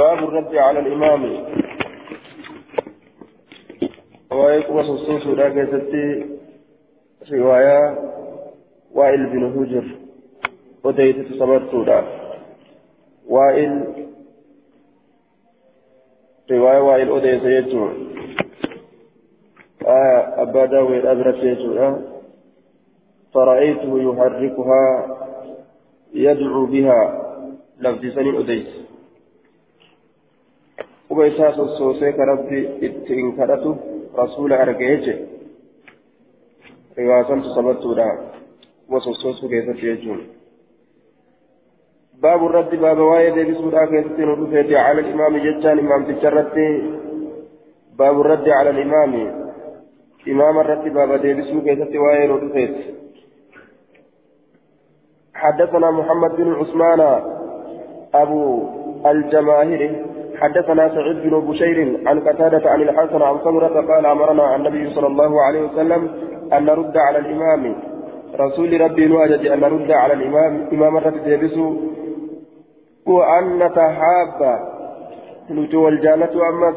باب الرد على الإمام. ويكون صوصوص ذاك ستي رواية وائل بن هجر. وديت تصبرت. وائل. رواية وائل أديت يجمع آه أبا داوود أبرت فرأيته يحركها يدعو بها. لفظ سنين أديت. Quba isaa sossoosee ka rabbi ittiin kadhatu rasuula argee je riwaasantu sabattuudha quba sossoosuu keessatti jechuun. باب الرد باب وايد بسودا كيستين ودفيتي على الإمام جتان إمام تجرت باب الرد على الإمام إمام الرد باب ديبسو كيستي وايد ودفيت حدثنا محمد بن عثمان أبو الجماهير حدثنا سعيد بن بشير عن قتادة عن الحسن عن سمرة قال أمرنا النبي صلى الله عليه وسلم أن نرد على الإمام. رسول ربي نواجد أن نرد على الإمام. إمام الرد يبسو وأن نتحاب. نتو الجالة أمس.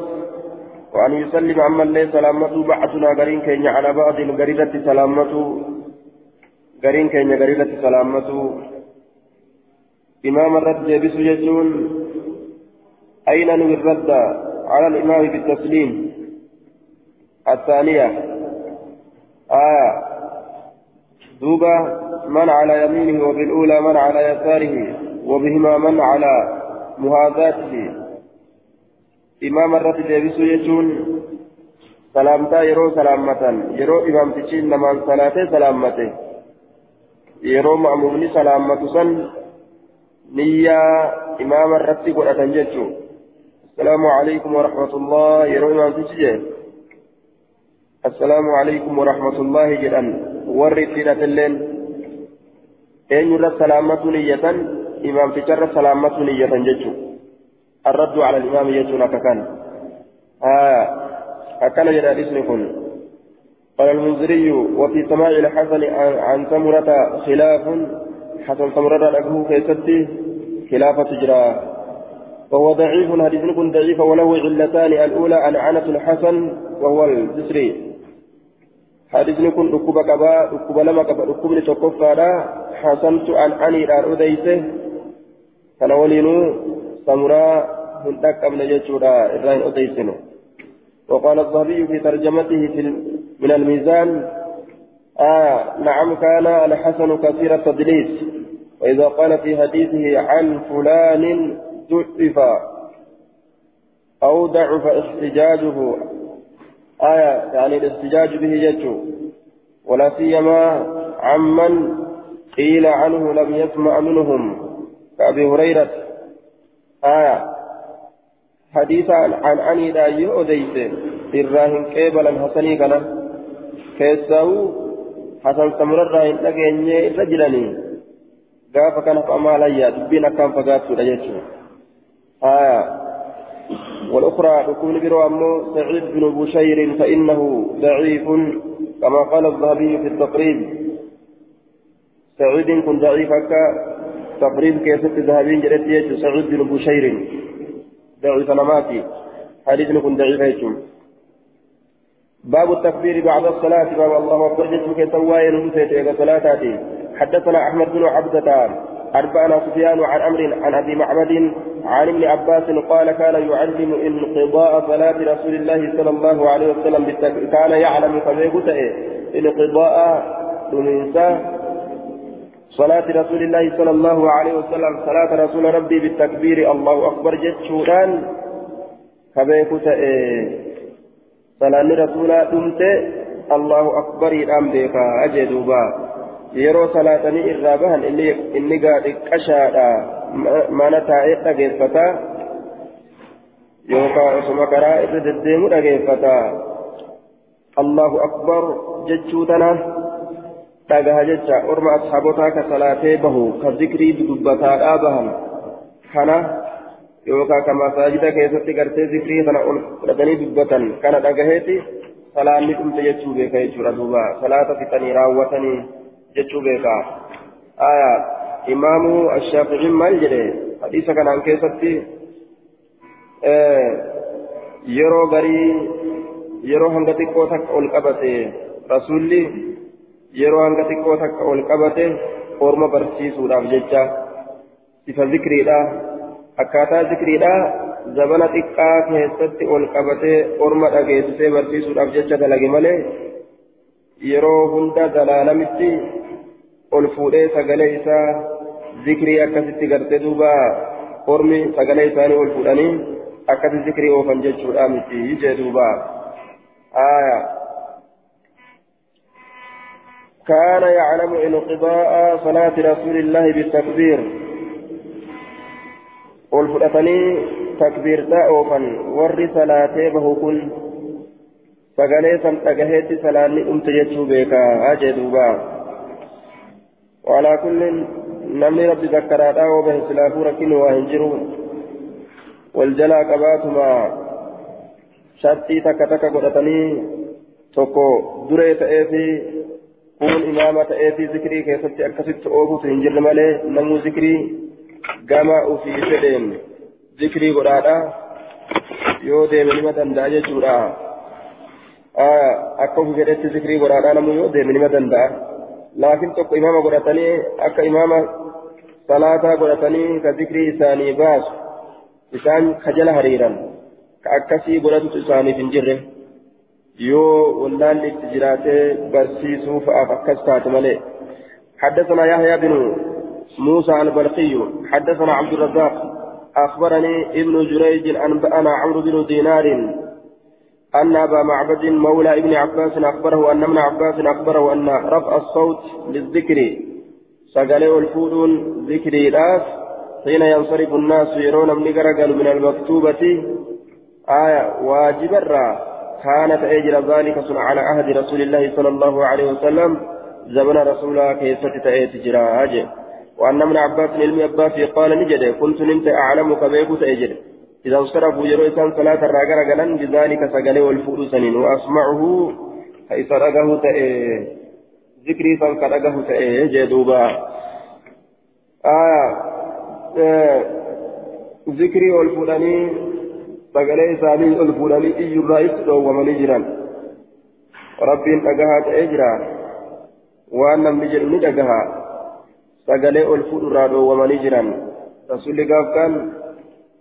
وأن يسلم عمن ليس سلامته. بعثنا قرين كين على بعض قريدة سلامته. قرين كين قريدة سلامته. إمام الرد يبسو يجون. أين نوي على الإمام بالتسليم؟ الثانية. آية دوبا من على يمينه وبالأولى من على يساره وبهما من على مهاذاته إمام الرد ديبسو يجون سلامتا يرو سلامة يرو إمام تشين نمان صلاة سلامته. يرو مأمومني سلامة سن. نية إمام الرد قرأة جيتشو السلام عليكم ورحمة الله. يروي ما تجي السلام عليكم ورحمة الله جدا. ورد سيرة الليل. أين يرى سلامة نية؟ إمام تجر سلامة نية ججو الرد على الإمام يجو لك كان آه أكل جدا اسمكم قال المنذري وفي سماع الحسن عن ثمرة خلاف. حسن ثمرة أبوه كيستي خلافة جراه فهو ضعيف حديث كن ضعيف وله علتان الأولى أنعنة الحسن وهو الجسري حديث كن ركوب كبا ركوب لما كبا ركوب لتوقفا حسنت عن عني الآن أديسه كان ولينو سمرا هندك من جيشورا إران أديسنو وقال الظهري في ترجمته في من الميزان آه نعم كان الحسن كثير التدليس. وإذا قال في حديثه عن فلان ضعف أو ضعف احتجاجه آية يعني الاحتجاج به يجو ولا سيما عمن قيل عنه لم يسمع منهم. كأبي هريرة. آية. حديثا عن عني لا يؤديت إراهن قبلا حسني كان. كيساو حسن سمر الراهن لقيني رجلني قاف كان فأما ليا دبين كان فقاتوا لجيتشو آية. والأخرى تكون برو سعيد بن بشير فإنه ضعيف كما قال الذهبي في التقريب. سعيد كن ضعيف تقريب كيف الذهبي جريت سعيد بن بشير. ضعيف نماتي. حديث كن ضعيف باب التكبير بعد الصلاة. باب الله أكبر جسمك سواء نفسه صلاة حدثنا أحمد بن عبدة. أربعنا سفيان عن أمر عن أبي معبد عن ابن عباس قال كان يعلم انقضاء صلاة رسول الله صلى الله عليه وسلم بالتك... كان يعلم فبيقول انقضاء دمينسا صلاة رسول الله صلى الله عليه وسلم صلاة رسول ربي بالتكبير الله أكبر جد شوران فبيقول صلاة رسول دمت الله أكبر الأم بك أجدوبا. Yeroo salaatanii irraa bahan inni gaadhi qashaadha mana taa'ee dhageeffata yookaan osuma karaa irra deddeemu dhageeffata allahu akbar jechuu tana dhagaha jecha orma ashaabotaa ka salaatee bahu ka zikrii dubbataadhaa bahan kana yookaan ka masaajida keessatti gartee zikrii kana ol fudhatanii dubbatan kana dhagaheeti salaanni dhumte jechuu beeka jechuudha duuba salaata fixanii raawwatanii. جتشو بيكا آية إمام الشافعي مال جري حديث كان عن كيستي آه يرو غري يرو هنغتي كوتك أولقبتي رسولي يرو هنغتي كوتك أولقبتي أورما برسيسو داف جتشا صفة ذكري دا أكاتا ذكري دا zabana xiqqaa keessatti ol qabatee orma dhageessisee barsiisuudhaaf jecha dalage malee yeroo hunda dalaalamitti ol fuudhee sagalee isaa zikrii akkasitti gartee duuba ormi sagalee isaanii ol fuudhanii akkasi zikrii oofan jechuudha miti jee duuba آية كان يعلم انقضاء صلاة رسول الله بالتكبير والفلتني تكبير اوفا ور صلاتي به كن sagalee san dhagaheetti salaanni dhumte jechuu beekaa haa jee duuba walaa kullin namni rabbi zakkaraadhaa oo bahe silaafuu rakkinu waa hin jiru wal jalaa qabaatuma shartii takka takka godhatanii tokko duree ta'eefi kun imaama ta'eefi zikrii keessatti akkasitti ooguutu hin jirre malee namuu zikrii gama ufii fedheen zikrii godhaadha yoo deeme nima danda'a jechuudha akka ufii fedhetti zikrii godhaadha namuu yoo deeme nima danda'a imaama salaataa godhatanii ka zikrii isaanii baasu isaan kajala hariiran ka akkasii godhatutu isaaniif hin jirre yoo wallaalli itti jiraatee barsiisuu fa'aaf akkas taate malee حدثنا يحيى بن موسى البلقي حدثنا عبد الرزاق أخبرني ابن جريج أنبأنا عمرو بن دينار أن أبا معبد مولى ابن عباس أخبره أن ابن عباس أخبره أن رفع الصوت للذكر. سقلوا الفودون ذكري الآس. حين ينصرف الناس يرون من من المكتوبة. آية واجب الرّ كانت أجر ذلك على عهد رسول الله صلى الله عليه وسلم. زمن رسول كيسة تأتي جراج وأن ابن عباس علم عباس قال نجد. كنت نمت أعلمك بيك تأجر إذا انصرفوا يروي كان صلاة الراجل قلن بذلك سجل والفؤل سنين وأسمعه حيث رقه تأي ذكري فانقرقه تأي جدوبا آه, آه ذكري والفؤلانين sagalee isaanii ol fuudhanii iyyurraa itti dhoowwamanii jiran rabbiin dhagahaa ta'ee jira waan namni jedhu ni dhagaha sagalee ol fuudhurraa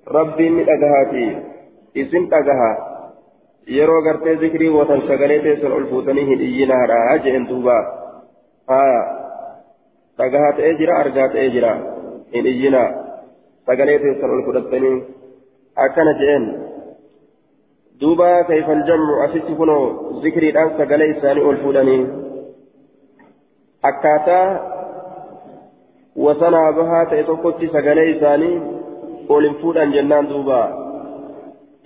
rabbiin ni dhagahaati isin dhagaha yeroo gartee zikrii watan sagalee teessan ol fuutanii hin iyyinaadha jeen duuba haya dhagahaa ta'ee jira argaa ta'ee jira hin iyyinaa sagalee teessan ol fudhattanii akkana jeen duuba kayfa aljamcu asitti kunoo zikriidhaan sagalee isaanii ol fuudhanii akkaataa wasanaa bahaa ta'e tokkotti sagalee isaanii ol hin fuudhan jennaan duuba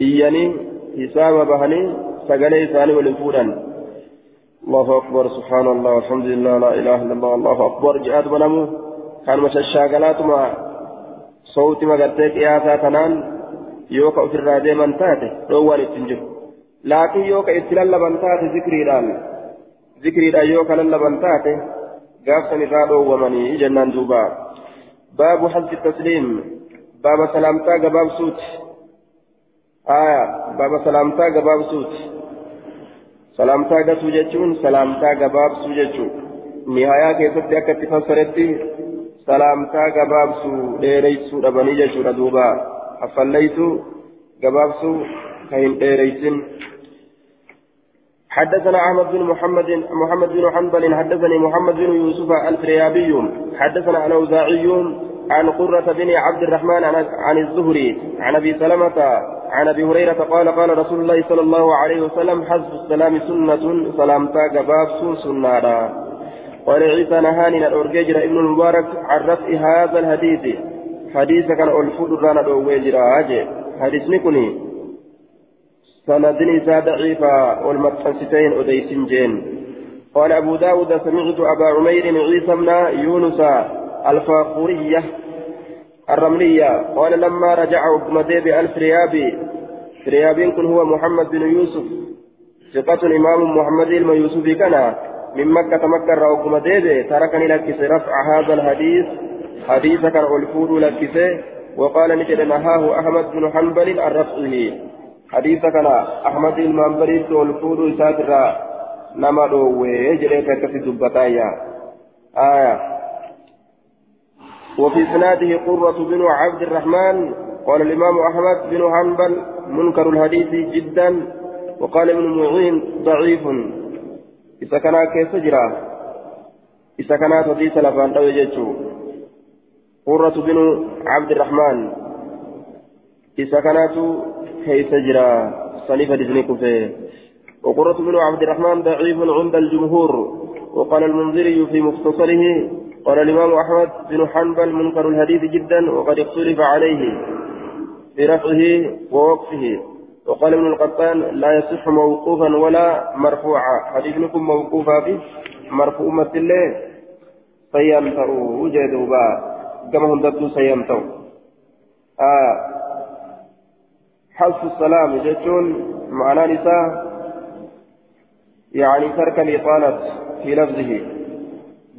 iyyanii hisaaba bahanii sagalee isaanii ol hin fuudhan الله أكبر سبحان الله والحمد لله لا إله إلا الله الله أكبر جهاد بنمو كان مشاشاقلات ما صوت ما قرتك يا تنان yoo ka ofirraa deeman taate dhoowwaan ittiin jiru laakiin yoo ka itti lallaban taate zikriidhaan zikriidhaan yoo ka lallaban taate gaafsan irraa dhoowwamanii jennaan duuba baabu hasbi tasliim baaba salaamtaa gabaabsuuti aya baaba salaamtaa gabaabsuuti salaamtaa gatuu jechuun salaamtaa gabaabsuu jechuu nihayaa keessatti akka itti fassaretti salaamtaa gabaabsuu dheereysuu dhabanii jechuudha duubaa أفليت جبابس كهن إيريسن حدثنا أحمد بن محمد محمد بن حنبل حدثني محمد بن يوسف الفريابي حدثنا الأوزاعي عن قرة بن عبد الرحمن عن الزهري عن أبي سلمة عن أبي هريرة قال قال رسول الله صلى الله عليه وسلم حزب السلام سنة سلامتا جباب سنة قال عيسى نهاني الأرجيجر ابن المبارك عن رفع هذا الحديث. حديث كان ألفود رانا دوي جراجي حديثني كني سندني زاد ضعيفا والمتفستين أديسين جين. قال أبو داود سمعت أبا عمير عيسى بن يونس الفاقورية الرملية. قال لما رجع أبمدي بألف ريابي ريابين كن هو محمد بن يوسف. ثقة إمام محمد بن يوسف كان من مكة مكة رأوكم ديبي تركني لك رفع هذا الحديث. حديث كان ألفود لكسه وقال نجد نهاه أحمد بن حنبل عن رفعه. حديث كان أحمد المنبري والفود ساترا نما دوي جريت كفي دبتايا. آية. وفي سناده قرة بن عبد الرحمن قال الإمام أحمد بن حنبل منكر الحديث جدا وقال ابن معين ضعيف. إذا كان كيف جرى؟ إذا كان حديث لفان قرة بن عبد الرحمن إذا كانت كيف جرى؟ صنيفة دزنيك فيه وقرة بن عبد الرحمن ضعيف عند الجمهور وقال المنذري في مختصره قال الإمام أحمد بن حنبل منكر الحديث جدا وقد اختلف عليه في رفعه ووقفه. وقال ابن القطان لا يصح موقوفا ولا مرفوعا. حديثكم موقوفا به مرفوع مثل فينفعوا وجدوا كما هندتو سيمتو آه. حذف السلام جتون معنى نساء. يعني ترك الإطالة في لفظه.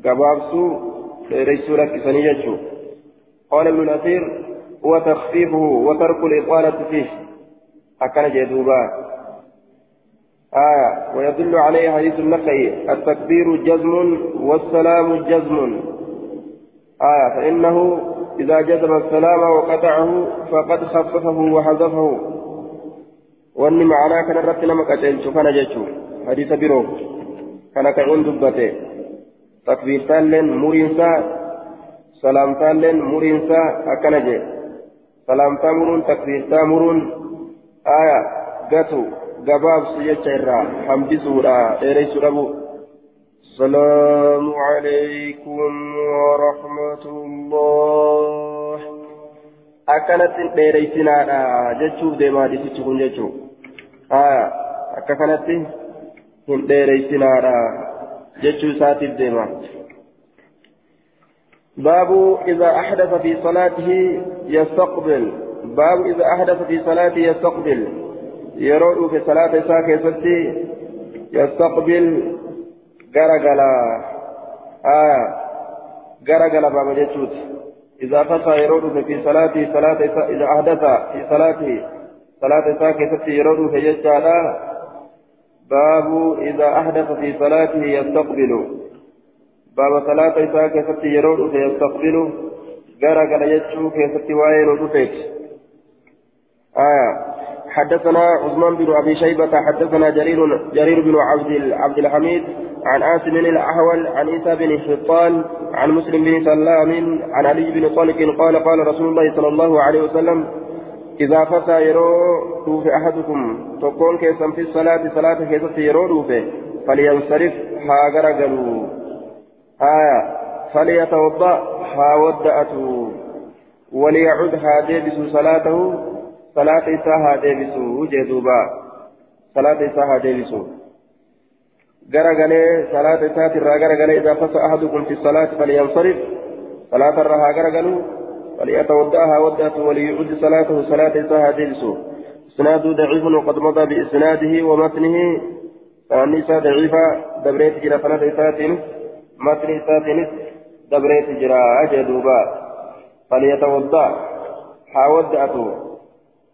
قبابسو ليسوا لك سنيجو قال ابن الأثير هو تخفيفه وترك الإطالة فيه. أكن جدوبا. آية. ويدل عليه حديث النقي التكبير جزم والسلام جزم. آية. فإنه إذا جذب السلام وقطعه فقد خففه وحذفه. وأني معناه كان رت نما قتلت كان جچو حديث بيرو. كان كان دبته. تكبير تالن مرينسا سلام تالن مرينسا أكنجي سلام تامرون تكبير تامرون آية قتو gabaab su jecha irraa hambisuudha dheereysu dhabu. السلام عليكم ورحمة الله أكنت ديريسنا جتشوف ديما دي ستشكون جتشو آه أكنت ديريسنا جتشو ساتف ديما باب إذا أحدث في صلاته يستقبل. باب إذا أحدث في صلاته يستقبل. يرون في صلاة ساكي يستقبل. garagala آية garagala بابا جتوت إذا فتى يرود في صلاته صلاة إذا أحدث في صلاته صلاة ساكتة يرود في ججالا باب إذا أحدث في صلاته يستقبل. باب صلاة ساكتة يرود في يستقبل jechuu keessatti waa'ee nu dhufeet آية. حدثنا عثمان بن أبي شيبة حدثنا جرير جرير بن عبد عبد الحميد عن بن الأحول عن عيسى بن حطان عن مسلم بن سلام عن علي بن طالق قال قال رسول الله صلى الله عليه وسلم إذا فتى يرو في أحدكم تكون كيسا في الصلاة صلاة كيسا يرو فلينصرف ها غرقلوا آية فليتوضأ ها ودأته وليعد ها ديبس صلاته صلاة إساها ديبسو جدوبا صلاة إساها ديبسو غرغلي صلاة إساها غرغلي إذا فسأ أحدكم في الصلاة فلينصرف صلاة الرها غرغلو وليتودعها ودعته وليعد صلاته صلاة إساها ديبسو إسناد ضعيف وقد مضى بإسناده ومتنه. النساء ضعيفة دبريت جرى صلاة إساتين. متن إساتين دبريت جرى أجدوبا. فليتوضأ حاودعته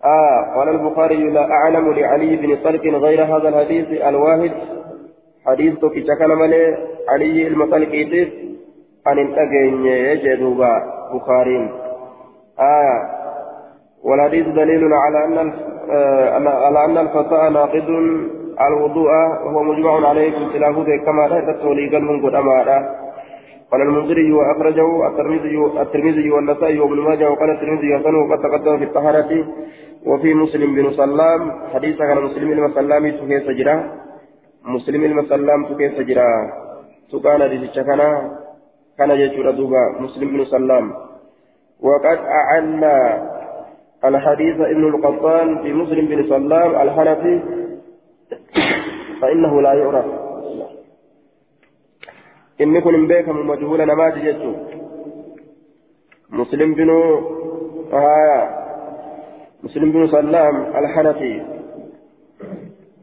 آه قال البخاري لا أعلم لعلي بن طلق غير هذا الحديث الواحد. حديث توكي شكل ملي. علي المطلق أن انتقين يجدوبا. بخاري. آه. والحديث دليل على أن آه على أن الفتاة ناقض الوضوء وهو مجمع عليه في خلافه كما لا تتولي قلب قد قال المنذري وأخرجه الترمذي الترمذي والنسائي وابن ماجه وقال الترمذي حسن وقد تقدم في الطهارة وفي مسلم بن سلام. حديث عن مسلم المسلام تكيس جرا مسلم المسلام تكيس جرا سكان رزق كان كان يجور مسلم بن سلام. وقد أعلى الحديث ابن القطان في مسلم بن سلام الحنفي فإنه لا يعرف. إن كن بكم مجهول نماذج يجو مسلم بن آه مسلم بن سلام الحنفي.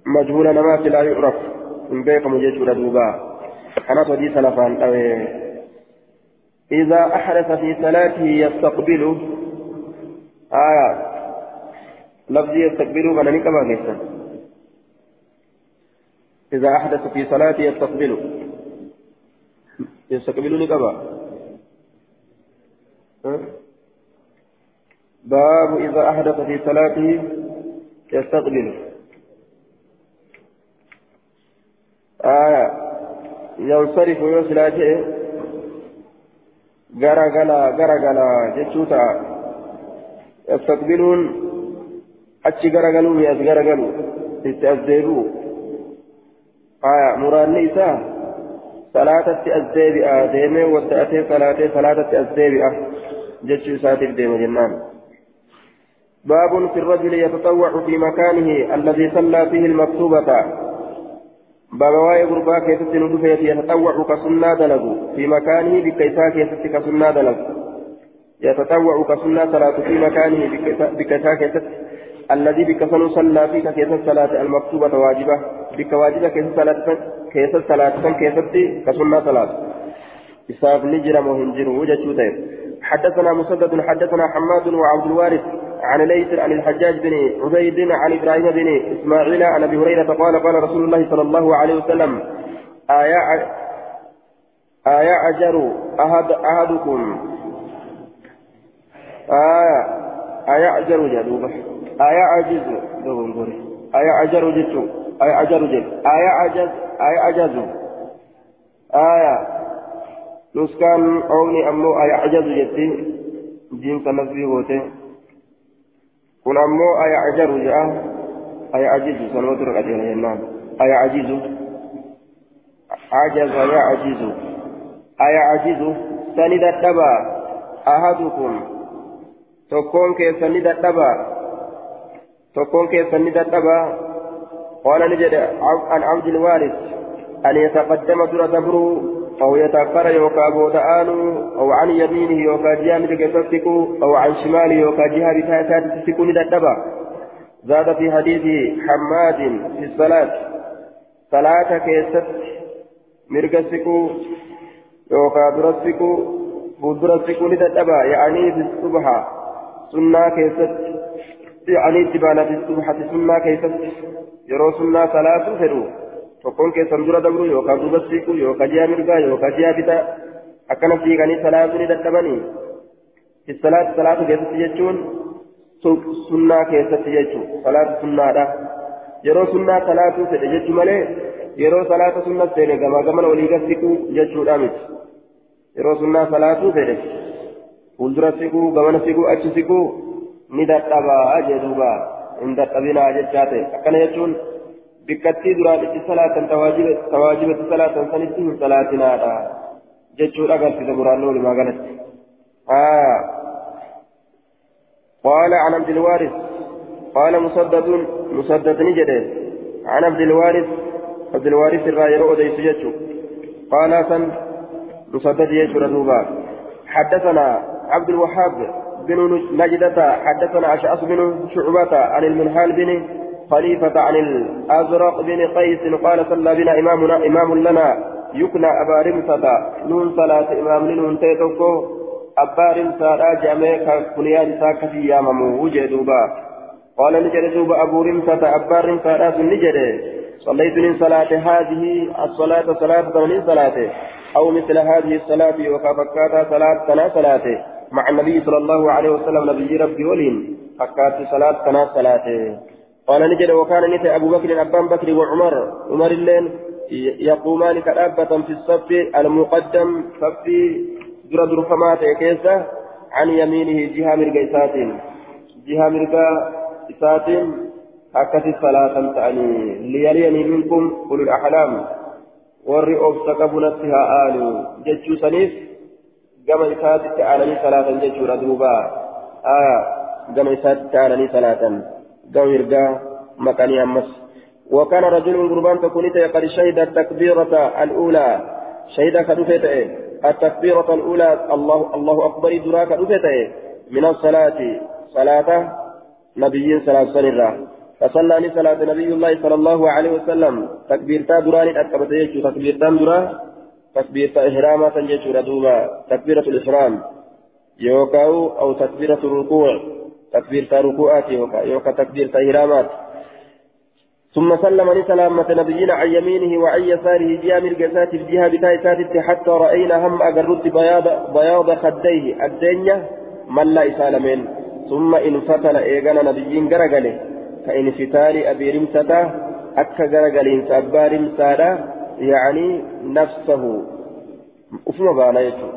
مجهول نمات لا يعرف. من بيك مجيشور دوبا أنا تودي سلفان إذا أحدث في صلاته يستقبله آية. لفظي يستقبلوا من نكبا كيسا إذا أحدث في صلاته يستقبل. يستقبل نكبا باب إذا أحدث في صلاته يستقبل. آية. ينصرف يوسلاته غرغلا غرغلا جتشوتا يستقبلون achi garagaluu as garagalu itti as deebi'u aya muraanni isaa salaatatti as deebi'a deemee wadda'atee salaatee salaatatti as deebi'a jechuu isaatiif deema jennaan باب في الرجل يتطوع في مكانه الذي صلى فيه المكتوبة باب واي غربا كيست ندفيت يتطوع كسنة دلغ في مكانه بكيسا كيست كسنة دلغ يتطوع كسنة صلاة في مكانه بكيسا كيست الذي بك صلى فيك كيس الصلاة المكتوبة واجبة بك واجبة كيس الصلاة كيس الصلاة كيس كسنة صلاة إساف نجر مهنجر وجه حدثنا مسدد حدثنا حماد وعبد الوارث عن ليث عن الحجاج بن عبيد عن إبراهيم بن إسماعيل عن أبي هريرة قال قال رسول الله صلى الله عليه وسلم أجر أحد أحدكم آية آية أجر جدوبه آية عجز دوغنغوري آية عجر جتو آية عجر جت آية نسكان أوني أمو آية عجز جتي جيم كنسبي هوتي كن أمو آية عجر جاء آية عجز سنوات رقدين ينام آية عجز عجز آية عجز آية عجز سند الدبا أحدكم. تكون كيسند الدبا تكون كيف ندتبا قال نجد عن عبد الوارث أن يتقدم در دبر أو يتأخر يوكا بودآن أو عن يمينه يوكا جامد كيف أو عن شماله يوكا جهة بتاعتها تسكو ندتبا زاد في حديث حماد في الصلاة. صلاة كيست مرقسكو يوكا درسكو بدرسكو ندتبا يعني في الصبح. سنة كيست يعني اتبانا في الصبحة سنة كيست يرو سنة صلاة فدو. Tokkoon keessan dura dabru yookaan duuba siiqu yookaan ji'a mirgaa yookaan ji'a bitaa akkana siiqanii salaatu ni dadhabanii salaatu salaatu keessatti jechuun sunnaa keessatti jechuun salaatu sunnaadha yeroo sunnaa salaatuu fedhe jechuu malee yeroo salaata sunna seene gamaa gamana walii gasiquu jechuudha miti yeroo sunnaa salaatuu fedhe fuuldura siquu gamana siquu achi siquu ni dadhabaa jedhuuba hin dadhabinaa jechaa ta'e akkana jechuun bikkattii duraan itti salaatan tawaajibatti salaatan sanitti hin salaatinaadha jechuudha agarsiisa muraannoo walumaa galatti. قال عن عبد الوارث قال مسدد مسدد نجده عن عبد الوارث عبد الوارث الراير أوديس يجو قال سن مسدد يجو ردوبا حدثنا عبد الوهاب بن نجدة حدثنا أشعث بن شعبة عن المنهال بن خليفة عن الأزرق بن قيس قال صلى بنا إمامنا إمام لنا يكنى أبا رمسة. نون صلاة إمام نون تيتوكو. أبا رمسة راجع كنيان ساكتي يا ممو وجدوبا قال نجد دوبا أبو رمسة. أبا رمسة راس نجد. صليت من صلاة هذه الصلاة صلاة من صلاة. أو مثل هذه الصلاة وكفكاتا صلاة تنا صلاته مع النبي صلى الله عليه وسلم نبي ربي ولين. فكات صلاة كنا صلاة. قال نجد وكان نتي أبو بكر أبان بكر وعمر. عمر اللين يقومان كأبة في الصف المقدم ففي در درفمات كيسة عن يمينه جهة مرقيسات جهة مرقا إسات هكذا صلاة تعني. ليليني منكم أولو الأحلام. warri obsa qabu natti haa aalu jechuu saniif gama isaatitti aananii salaatan jechuudha duuba aya gama isaatitti aananii salaatan mirgaa maqanii ammas وكان رجل قربان تكون قد شهد التكبيرة الأولى. شهد كدفت التكبيرة الأولى. الله الله أكبر دراك دفت من الصلاة. صلاة نبي صلى الله عليه وسلم فصلى صلاة نبي الله صلى الله عليه وسلم. تكبيرتا دراني أكبت يجو. تكبيرتا درا تكبيرتا إحراما تنجو ردوما. تكبيرة الإحرام. يوكاو أو تكبيرة الركوع. تكبير ركوعات يوكا تكبير تهرامات ثم سلم لسلامة نبينا عن يمينه وعن يساره من قسات الجهة بتايسات حتى رأينا هم أقررت بياض, بياض خديه. الدنيا من لا إسالمين. ثم انفتل إيغانا نبيين قرقله كإنفتال أبي رمسة أكا قرقلين سأبا رمسة يعني نفسه. أفما بأنا يتو.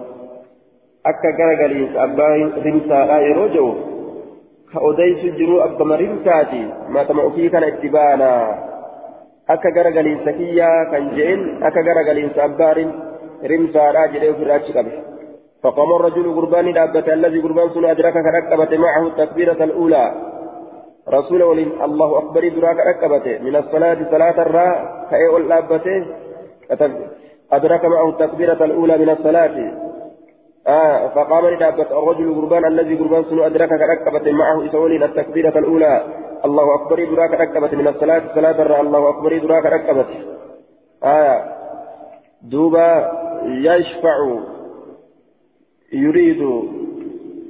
أكا قرقلين سأبا رمسة يروجو. Jiru akkama rimsaati matama ofii kana itti baana akka garagaliinsa kiyyaa kan je'in akka garagaliinsa abbaarin rimsaadha jedhee ofirraa achi qabe فقام الرجل قربان دابة الذي قربان سنة أدرك كركبت معه التكبيرة الأولى. رسول الله أكبر دراك ركبت من الصلاة صلاة الراء كأي واللابته أدرك معه التكبيرة الأولى من الصلاة. آه فقام لدابة الرجل قربان الذي قربان سنو أدرك كركبة معه إسولين التكبيرة الأولى. الله أكبر دراك ركبة من الصلاة. صلاة الله أكبر دراك ركبة آية دوبا يشفع يريد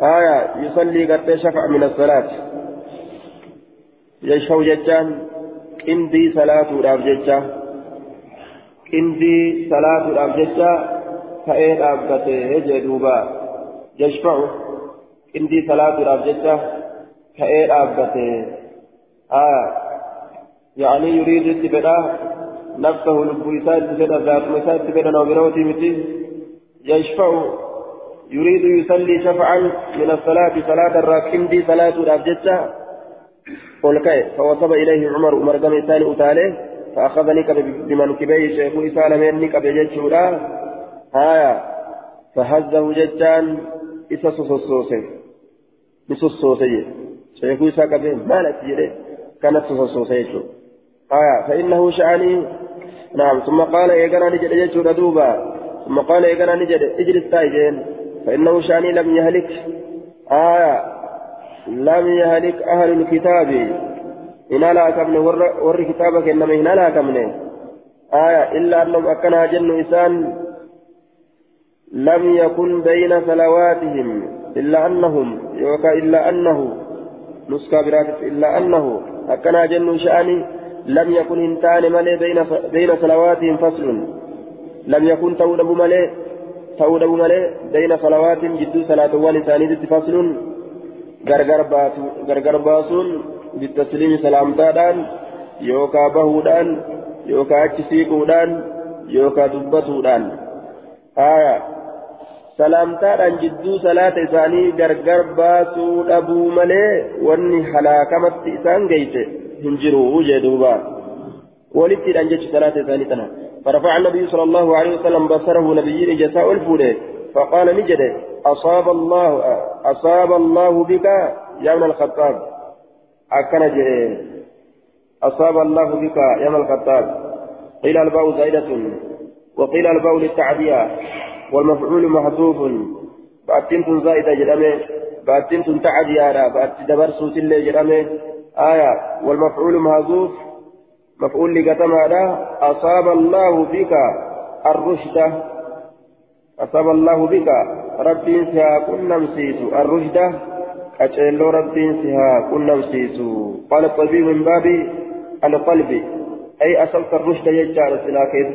آية يصلي قد شفع من الصلاة. يشفع ججان إندي صلاة راب ججان إندي صلاة راب ججان ta'ee dhaabbatee jee duuba. Yashfa'u indii salaatuudhaaf jecha ta'ee dhaabbatee. يعني يريد اتباع نفسه لب إساء اتباع ذات إساء اتباع نوبروتي متي يشفع يريد يصلي شفعا من الصلاة صلاة الراكين دي صلاة الأبجدة والكي فوصب إليه عمر عمر قام إساني أتاليه فأخذني بمنكبيه شيخ إساء لمني كبجد شورا هايا فهزه ججان إسا سوسوسي نسوسوسي. شيخو إسا كبير مالك جري كانت سوسوسي هايا فإنه شعني. نعم. ثم قال إيقنا نجد يجور دوبا ثم قال إيقنا نجد إجلس تايجين. فإنه شعني لم يهلك. آية. لم يهلك أهل الكتاب. إن لا كمن ور, ور كتابك إنما إن لا كمن آية. إلا أنهم أكنها جن إسان لم يكن بين صلواتهم إلا أنهم يوكا إلا أنه نسكا براتف إلا أنه أكنا جن شأني لم يكن انتان ملي بين بين صلواتهم فصل. لم يكن تودب ملي تودب ملي بين صلواتهم جدو صلاة ولساني فصل. غرغر باسو غرغر باسون بالتسليم سلامتادان يوكا بهودان يوكا أتشسيكودان يوكا دبتودان. آية. Salaamtaadhaan jidduu salaata isaanii gargar baasuu dhabuu malee wanni halaakamatti isaan geeyse hin jiru jee duuba walittiidhaan jechu salaata isaanii tana فرفع النبي صلى الله عليه وسلم بصره نبيين جزاء الفول فقال نجد أصاب الله أصاب الله بك يا ابن الخطاب أكن أصاب الله بك يا ابن الخطاب قيل الباء زائدة وقيل الباء للتعدية والمفعول محذوف. باتين زائدة جرامه باتين تعدي على بات دبرسو تلي جرامه آية والمفعول محذوف. مفعول لقتم هذا أصاب الله بك الرشد. أصاب الله بك ربي سها كن نمسيس الرشد. أجل ربي سها كن نمسيس. قال الطبيب من باب القلب. أي أصلت الرشد يجعل سلا كيف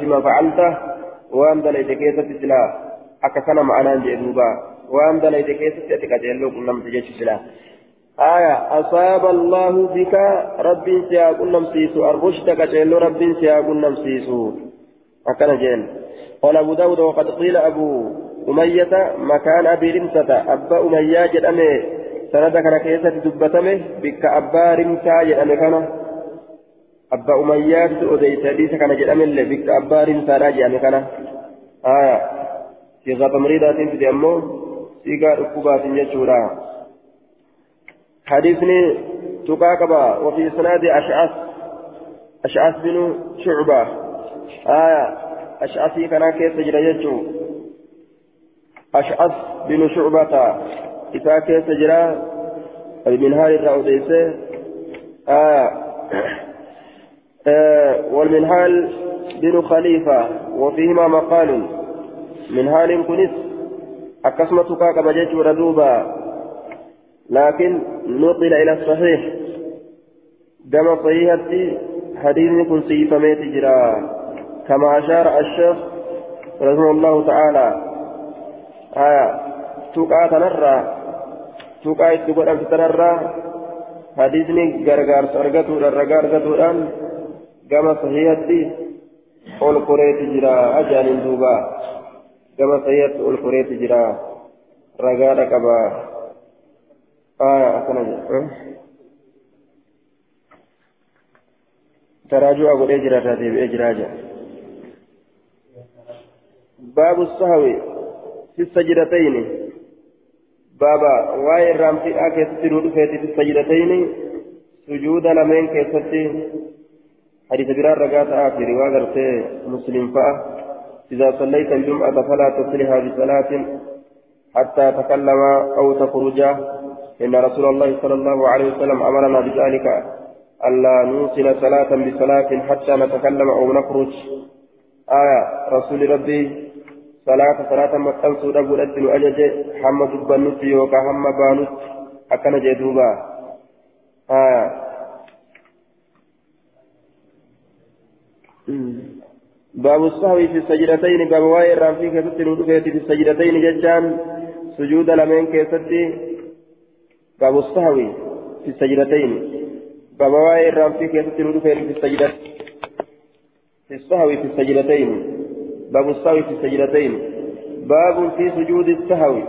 fima facalta waan dalayte keessatti silaa akka kana ma'anaan jee duuba waan dalayte keessatti ati qaceelloo qunnamte jechu silaa آية أصاب الله بك رب سياق نمسيس الرشد كتيل رب سياق نمسيس أكن جين قال أبو داود وقد قيل أبو أمية مكان أبي رمسة أبا أمية جدأمي سند كان كيسة دبتمه بك أبا رمسة جدأمي كان أبا أميات أديت حديث كان جدام اللي بك أبا رمسا راجع كان آية صيغة تمريضات في أمه صيغة ركوبات يجورا حديثني تقاقبا وفي سناد أشعث أشعث بن شعبة آية أشعثي كان كيف تجرى يجو أشعث بن شعبة إذا كيف تجرى من هذه الرأوديسة آية والمنهال بن خليفة وفيهما مقال. منهال كنس أكسمة تقاك بجيش وردوبا لكن نقل إلى الصحيح. كما صحيحتي حديث كن سيفميت جرا. كما أشار الشيخ رحمه الله تعالى. آية تقا تنرى. تقا تقول أن تنرى حديثني سرغتو غرغار غتودان كما صحيحتي koreeti jira ajaanin duuba. Gama sayyatti ol koreeti jira ragaadha qaba. Aya akkana jedha. تراجع أقول إجرا تاتيب إجرا جا باب السهو في السجدتين بابا واي رام في آكي ستنود في السجدتين سجود لمن كيستي حديث برار رقات آخر وقرت مسلم فأه. إذا صليت الجمعة فلا تصلها بصلاة حتى تكلم أو تخرج. إن رسول الله صلى الله عليه وسلم أمرنا بذلك. ألا نوصل صلاة بصلاة حتى نتكلم أو نخرج. آية رسول ربي صلاة صلاة مكان سورة قلت أجج. حمد بنوت يوكا هم بانوت أكن جدوبا. آية باب السهو في السجدتين باب واي الرافي كيست نودفيت في السجدتين ججان سجود لمن كيست باب السهو في السجدتين باب واي الرافي كيست نودفيت في السجدة في السهو في السجدتين باب السهو في السجدتين باب في سجود السهو.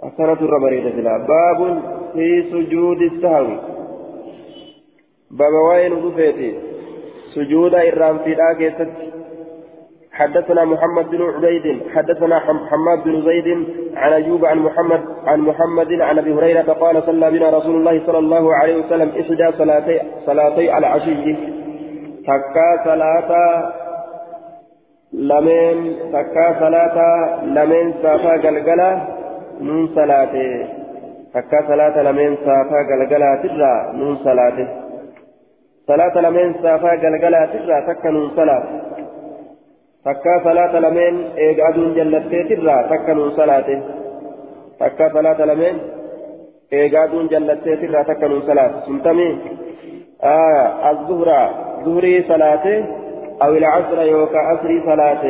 أثرة الربريدة باب في سجود السهو. باب واي نودفيت سجود إرام في الآكيست حدثنا محمد بن عبيد حدثنا حماد بن زيد عن أيوب عن محمد عن محمد عن أبي هريرة قال صلى بنا رسول الله صلى الله عليه وسلم إحدى صلاتي صلاتي العشي. تكا صلاة لمن تكا صلاة لمن سافا قلقلة من صلاته. تكا صلاة لمن سافا قلقلة ترى من صلاته. صلاة لمن سافا قلقلا ترى تكنون صلاة تكا صلاة لمن إيقادون جلتي ترى تكنون صلاة تكا صلاة لمن إيقادون جلتي ترى تكنون صلاة سمتمي آه الظهر ظهري صلاة أو العصر يوكا عصري صلاة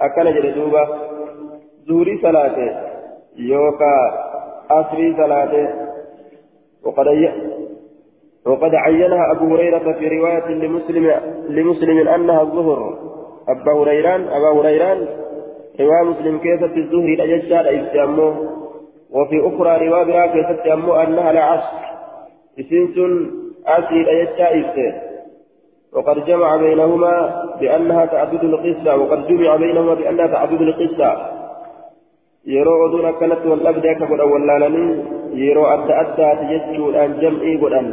أكن جلدوبة ظهري صلاة يوكا عصري صلاة وقد وقد عينها أبو هريرة في رواية لمسلم لمسلم أنها الظهر. أبا هريران أبا هريران رواية مسلم كيف في الظهر الأججال إستيامه وفي أخرى رواية برا كيف استيامه أنها العصر إسنس أسي الأججال وقد جمع بينهما بأنها تعدد القصة. وقد جمع بينهما بأنها تعدد القصة. yeroo oduun akkanatti wal dhabdee akka godhan wallaalanii yeroo adda addaati jechuudhaan jam'ii godhan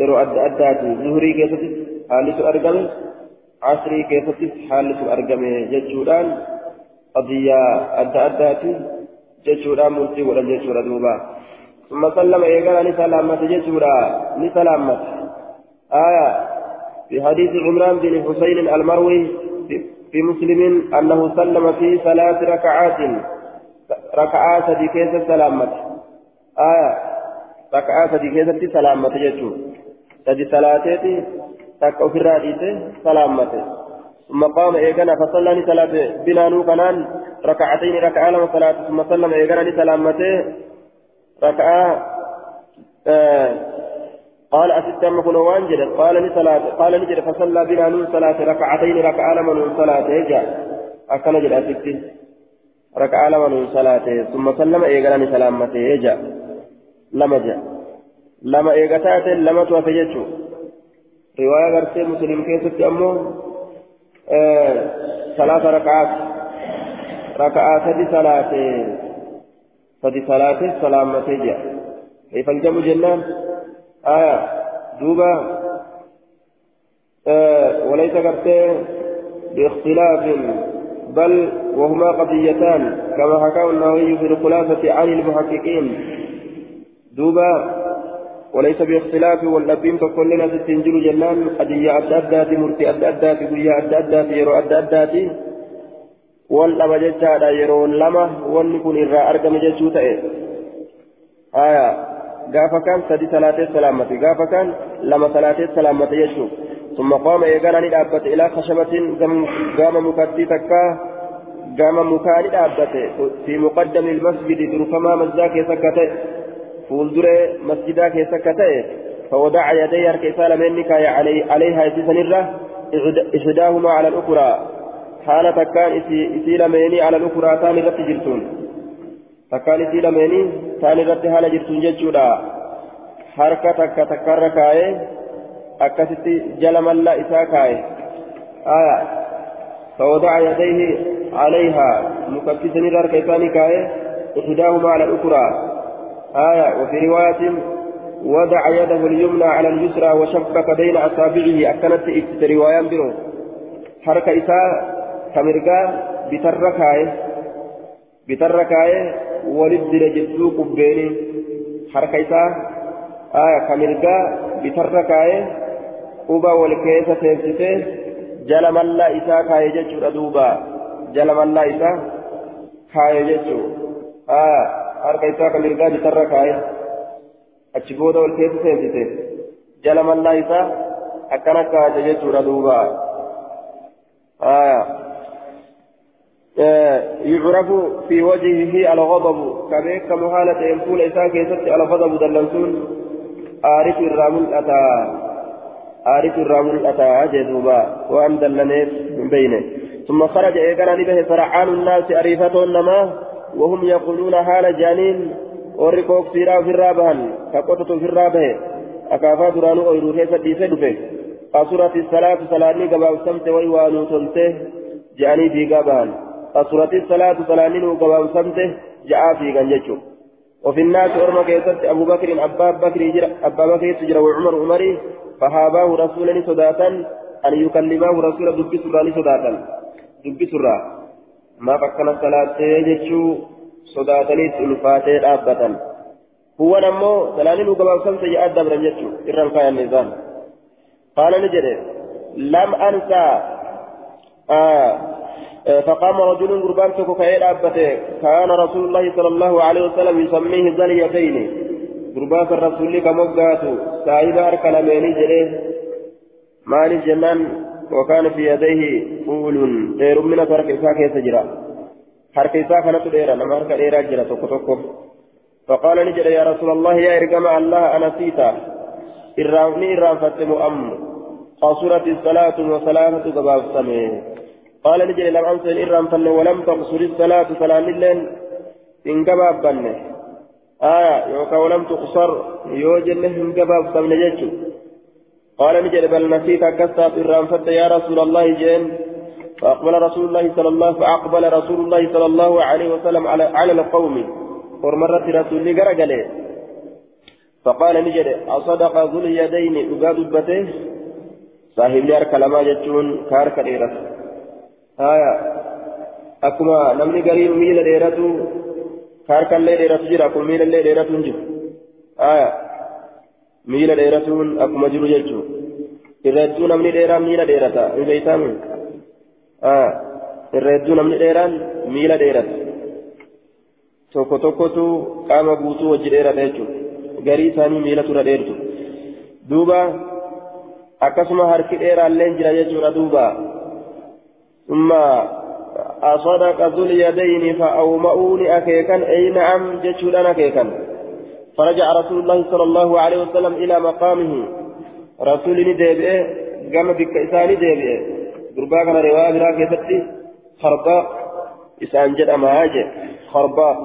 yeroo adda addaati zuhurii keessattis haallisu argame casrii keessattis haallisu argame jechuudhaan qadiyyaa adda addaati jechuudhaan murtii godhan jechuudha duuba ثم سلم إيقانا نسلامة جسورا نسلامة آية في حديث عمران بن حسين المروي في مسلم أنه سلم في ثلاث ركعات ركعات دي كيس سلامة آية ركعات دي كيس سلامة جسور سدي صلاتي تك أفرا ديته سلامته ثم قام إيقنا فصلى صلاة بنا نوكنان ركعتين ركعة لما صلاة ثم سلم إيقنا لسلامته ركعة آه قال أتتم كن وانجد قال لصلاة قال نجد فصلى بنا نون صلاة ركعتين ركعة لما نون صلاة جاء أكن جد أتتم ركعة لما نون صلاة ثم سلم إيقنا لسلامته جاء لما جاء lama eega taate lamatu hafe jechuun riwaayaa gartee musliim keessatti ammoo salaata raka'aat raka'aa sadi salaate sadi salaate salaammatee jira kayfa aljamu jennaan aya duuba وليس قرتين باختلاف بل وهما قضيتان كما حكاه النووي في الخلاصة عن المحققين دوبا وليس باختلاف والأبين فكلنا ستنجل جنان. قدية أدى أدات مرتي أدى أدات قوية أدى أدات يرو أدى أدات والأما جتشا يرون لما ونكون إرى أرقم جتشو تأي. آية. gaafa kan sadi salaatee salaammate gaafa kan lama salaatee salaammate jechuun ثم قام إيقانا ندابت إلى خشبة قام مكتي تكا قام مكاني دابت في مقدم المسجد درفما مزاك سكته فولدر مسجداك سكته فوضع يديه الكيسال منك علي عليها سنرة إحداهما على الأخرى حالة كان إسيل ميني على الأخرى ثاني رتجرتون takkaan isii lameenii taan irratti haala jirtuun jechuudha. Harka takka takkarra kaa'ee akkasitti jala mallaa isaa kaa'e. Aya. فوضع يديه عليها مكفسا رارك إساني كاي إحداهما على الأخرى آية وفي رواية وضع يده اليمنى على اليسرى وشبك بين أصابعه. إكت رواية برو حركة إساء كمرقا بتركاي بتركاي ولد رجلتو قبيني. حركة إساء آية كمرقا بتركاي quba wal keessa teessisee jala mallaa isaa kaayee jechuudha duuba jala mallaa isaa kaayee jechuudha harka isaa kan mirgaa bitarra kaayee achi booda wal keessa teessisee jala mallaa isaa akkana kaayee jechuudha duuba. يعرف في وجهه الغضب كبيك محالة ينفول إساء كيست الغضب دلنسون عارف الرامل أتى عارف الرامل أتى جذوبا وأن دلنيت من بينه ثم خرج إيقنا به فرعان الناس أريفة النما وهم يقولون حال جانين ورقوك سيرا في الرابهن كقطة في الرابه أكافا درانو أيرو كيسا ديسة دفه قصرت الصلاة صلاني قبا سمت ويوانو تنته جاني في قابهن قصرت الصلاة صلاني قبا سمت جاء في قنجتشو وفي الناس أرمى كيست أبو بكر أبا بكر جرى أبا بكر تجرى وعمر عمري فهاباه رسولا صداتا أن يكلمه رسولا دب سرى صداتا دب سرى ما فكنا الصلاة يجتشو صداتني الفاتي أبدا هو نمو سلالين وقباب سمسة يأدى برا يجتشو إرن كايا النظام قال نجد لم أنسى آه فقام رجل قربان تكو كاين أبته كان رسول الله صلى الله عليه وسلم يسميه ذليتين قربان الرسول كمقاته صاحب أركلمين جريه مال الجنان وكان في يديه فول دير من ترك إساء كيس جرا حرك إساء كانت ديرا نما حرك ديرا جرا فقال نجد يا رسول الله يا إرقام الله أنا سيتا إرامني إرام فتم أم. قصرت الصلاة وصلاة قباب سمي. قال نجد لم أنسى إرام فن ولم تقصر الصلاة صلاة الليل إن قباب بنه. آية يوكا ولم تقصر يوجن إن قباب سمي قال نجد بل نسيت كسات إرام فت يا رسول الله جين فأقبل رسول الله صلى الله فأقبل رسول الله صلى الله عليه وسلم على على القوم. ورمرت رسول قرقله فقال نجد أصدق ذو اليدين أقاد بته صاحب لي كلمة جتون كارك ديرت. آية أكما نمني قريب ميل ديرتو كارك اللي ديرتو جرا كل ميل اللي ديرتو آية ميل ديرتون أكما جرو جتو irreedduu namni dheeraan miila dheerata hin beeytaami irreedduu namni dheeraan miila dheerata tokko tokkotu qaama guutuu wajji dheerata jechuudha garii isaanii miila tura dheertu duuba akkasuma harki dheeraallee jira jechuudha duuba summa أصدق ذو اليدين فأومؤوني أكيكا أي نعم جتشودان أكيكا فرجع رسول الله صلى الله عليه وسلم إلى مقامه. رسولني ديبئه قام بك إساني ديبئه قربا كان رواية براك يفتي خرباق إسان جد أمهاجه خرباق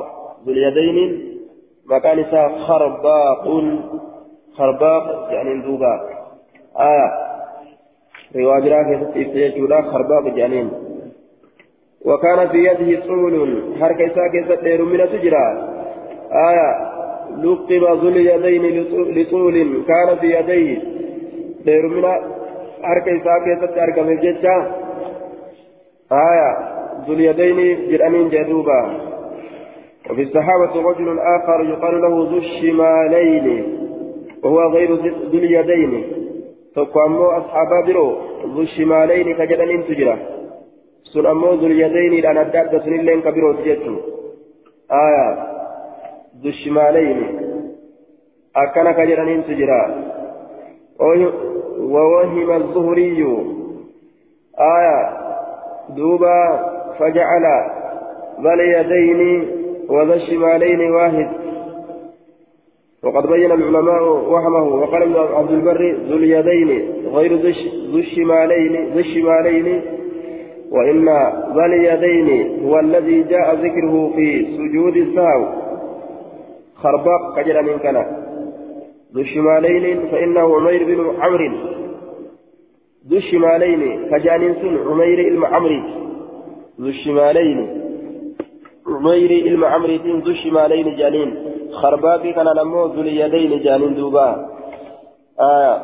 ذو اليدين مكان إسا خرباق خرباق يعني دوبا آية. رواية براك يفتي يجولا خرباق جانين وكان في يده طول حركة إسا كيست من تجرى آية. لقب ذو اليدين لطول كان في يديه. dheerumina harka isaa keessatti argame jecha آية. ذو اليدين جرأنين جدوبا. وفي الصحابة رجل آخر يقال له ذو الشمالين. وهو غير ذو اليدين. تقوم أصحاب برو. ذو الشمالين كجدن تجرى sun ammoo zulyadayniidhaan adda adda sunilleen kabirooti jechu aya dushimaaleyni akkana ka jedhaniintu jira ووهم الظهري آية. دوبا فجعل ذا اليدين وذا الشمالين واحد. وقد بين العلماء وهمه. وقال ابن عبد البر ذو اليدين غير ذو الشمالين ذو الشمالين. وإن ذا اليدين هو الذي جاء ذكره في سجود السهو خرباق كجر من كان. ذو الشمالين فإنه عمير بن عمرو. ذو الشمالين كجانين سن عمير المعمري ذو الشمالين عمير المعمري ذو الشمالين جانين. خرباقي كان نمو ذو اليدين جانين دوبا. آه.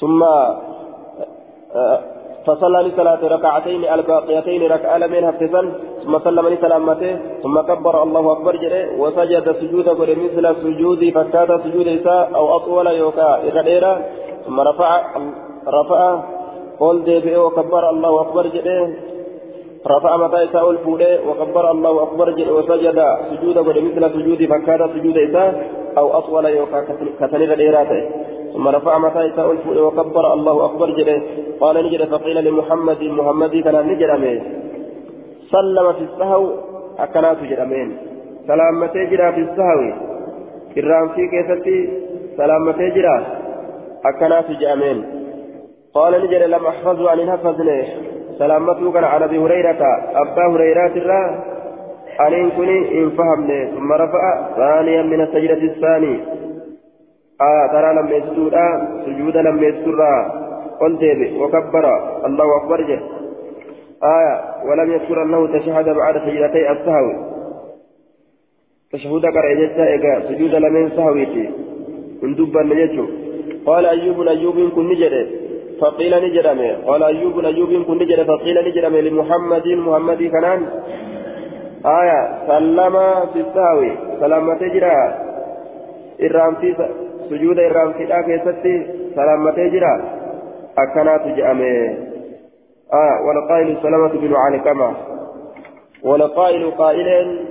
ثم آه فصلى لصلاة ركعتين الباقيتين ركعة لمن حفظا ثم سلم لسلامته ثم كبر الله أكبر جري وسجد سجود قل مثل سجود فكات سجود إساء أو أطول يوكا إغديرا ثم رفع رفع قل ديبئ وكبر الله أكبر جري رفع متى إساء الفولي وكبر الله أكبر جري وسجد سجود قل مثل سجود فكات سجود إساء أو أطول يوكا كتني غديراته ثم رفع متى إساء وكبر الله أكبر جري. قال نجد فقيل لمحمد محمد كان نجد سلم في السهو أكنات جرمين سلامتي جرا في السهو؟ إرام في كيستي. سلامتي جرا أكنات جرمين قال نجد لم أحفظ عن حفظني سلامته كان على أبي هريرة؟ أبا هريرة الرا أن كني إن فهمني. ثم رفع ثانيا من السجدة الثاني آه ترى لم يسجد سجود لم يسجد قل ديبي وكبر. الله أكبر جه. آية ولم يذكر أنه تشهد بعد سجدتي السهو. تشهد جتا إيقا سجود لمن سهويتي من دبا نجتو قال أيوب أيوب كن نجد. فقيل نجرمي قال أيوب أيوب كن نجد. فقيل نجرمي لمحمد محمد كنان. آية سلم في السهو. سلامة جرا. إرام في في الآخر سلامة جرا أكنات جأمي آه والقائل سلامة بن علقمة والقائل قائلين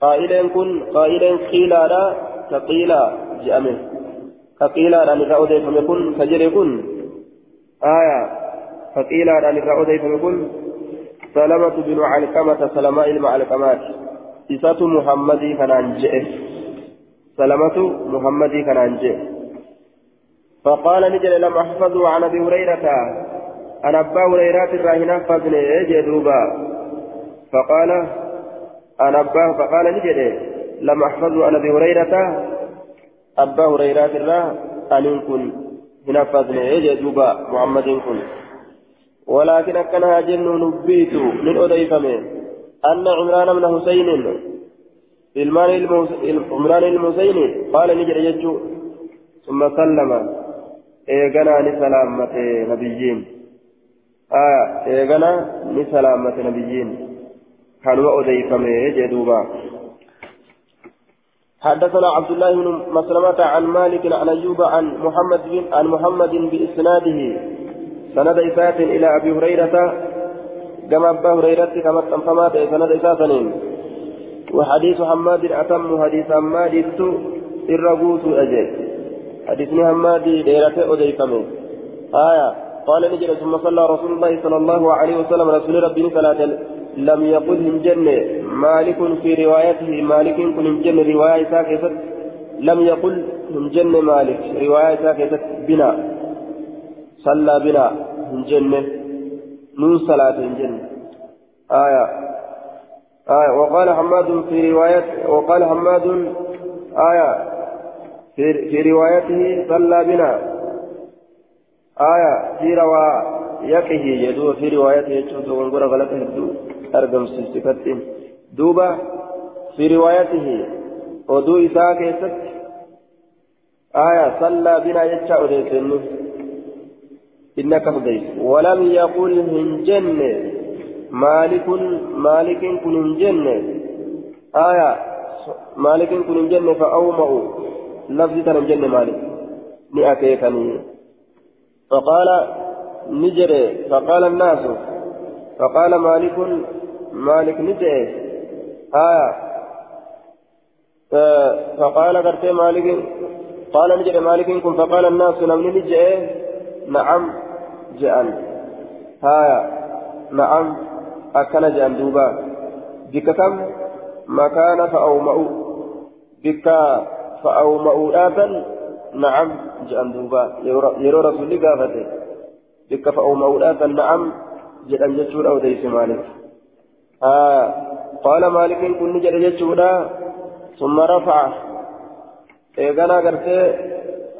قائلين كن قائلين قيلا لا كقيلا جأمي كقيلا لا نرى أديفم يكن كجري كن آية فقيلا لا نرى أديفم يكن سلامة بن علقمة سلماء المعلقمات إسات محمدي كان أنجئ سلامة محمدي كان أنجئ فقال نجل لم أحفظه عن أبي هريرة. أنا أبا هريرة الراهنة فضل جدوبا فقال أنا أبا. فقال نجل لم أحفظه عن أبي هريرة. أبا هريرة الراه أن كن. هنا فضل جدوبا محمد كن. ولكن أكنها جن نبيت من أضيفمه أن عمران بن حسين عمران المسيني قال نجل يجو ثم سلم. salaammate nabiyyiin eegana ni salaammate nabiyyiin kanuma odeeyfame jee duuba حدثنا عبد الله بن مسلمة عن مالك عن أيوب عن محمد بن عن محمد بإسناده. سند إسات إلى أبي هريرة. كما أبا هريرة كما تنفمات سند إساتين وحديث حماد أتم حديث حماد الرغوت أجل. حديثني همادي ديرته أديكمه آية. قال نجل ثم صلى رسول الله صلى الله عليه وسلم رسول ربي صلاة لم يقل هم جنة. مالك في روايته مالك كن هم جنة. رواية ساكتة لم يقل هم جنة مالك. رواية ساكتة بنا. صلى بنا هم جنة. نون صلاة هم جنة. آية. آية وقال حماد في رواية وقال حماد آية في, روايته صلى بنا. آية في روايته يدو في روايته يجوز ونقول يدو أرقم سلسفتين دوبا في روايته ودو إساء كيست. آية صلى بنا يجع أديسن إنك فضيت ولم يقل من جنة. مالك مالك كن جنة. آية. مالك كن جنة فأومأوا لفظ تنم جنة مالك. نأكيكني فقال نجري. فقال الناس. فقال مالك مالك نجري. آية. فقال قرتي مالك قال نجري مالك كن. فقال الناس نمني نجري. نعم جأن آية. نعم. أكن جأن دوبا بك كم مكان فأومأوا بك فأومأوا آتا نعم جأن دوبا يرو رسولي قافته بك فأومأوا آتا نعم جأن جتشور أو ديس مالك آه قال مالك كن نجر جتشورا ثم رفع إيغانا قرتي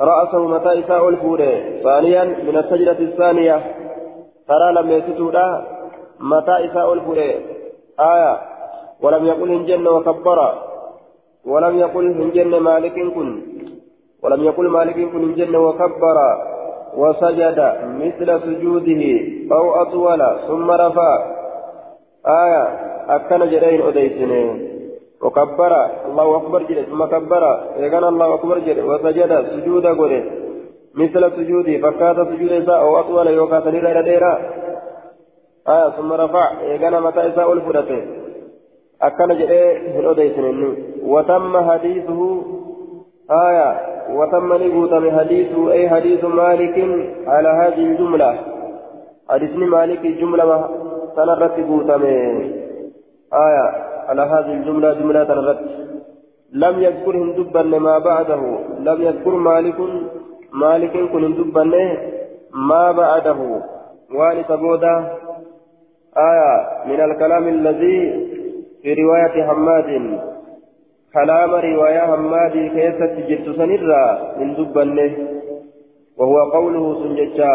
رأسه متى إساء الفوري ثانيا من السجدة الثانية ترى لم يسجدا متى إساء الفوري آية ولم يقل هنجن وكبر ولم يقل هنجن مالك كن ولم يقل مالك كن هنجن وكبر وسجد مثل سجوده أو أطول ثم رفع آية أكن جرين أديسنين وكبر الله أكبر جل ثم كبر إذن الله أكبر جل وسجد سجود قره مثل سجوده فكات سجود إساء أو أطول يوكا سنيرا ديرا آية ثم رفع إذن متى إساء الفرته أكن جل هن أديسنين وتم حديثه آية. وتم نبوتم حديثه أي حديث مالك على هذه الجملة. حديث مالك جملة سنرت بوتم. آية. على هذه الجملة جملة الرد لم يذكر هندبا ما بعده. لم يذكر مالك مالك كن هندبا ما بعده. وان تبودا آية من الكلام الذي في رواية حماد. كلام رواية حماد كيف تجد سنرا من دبا وهو قوله سنجتا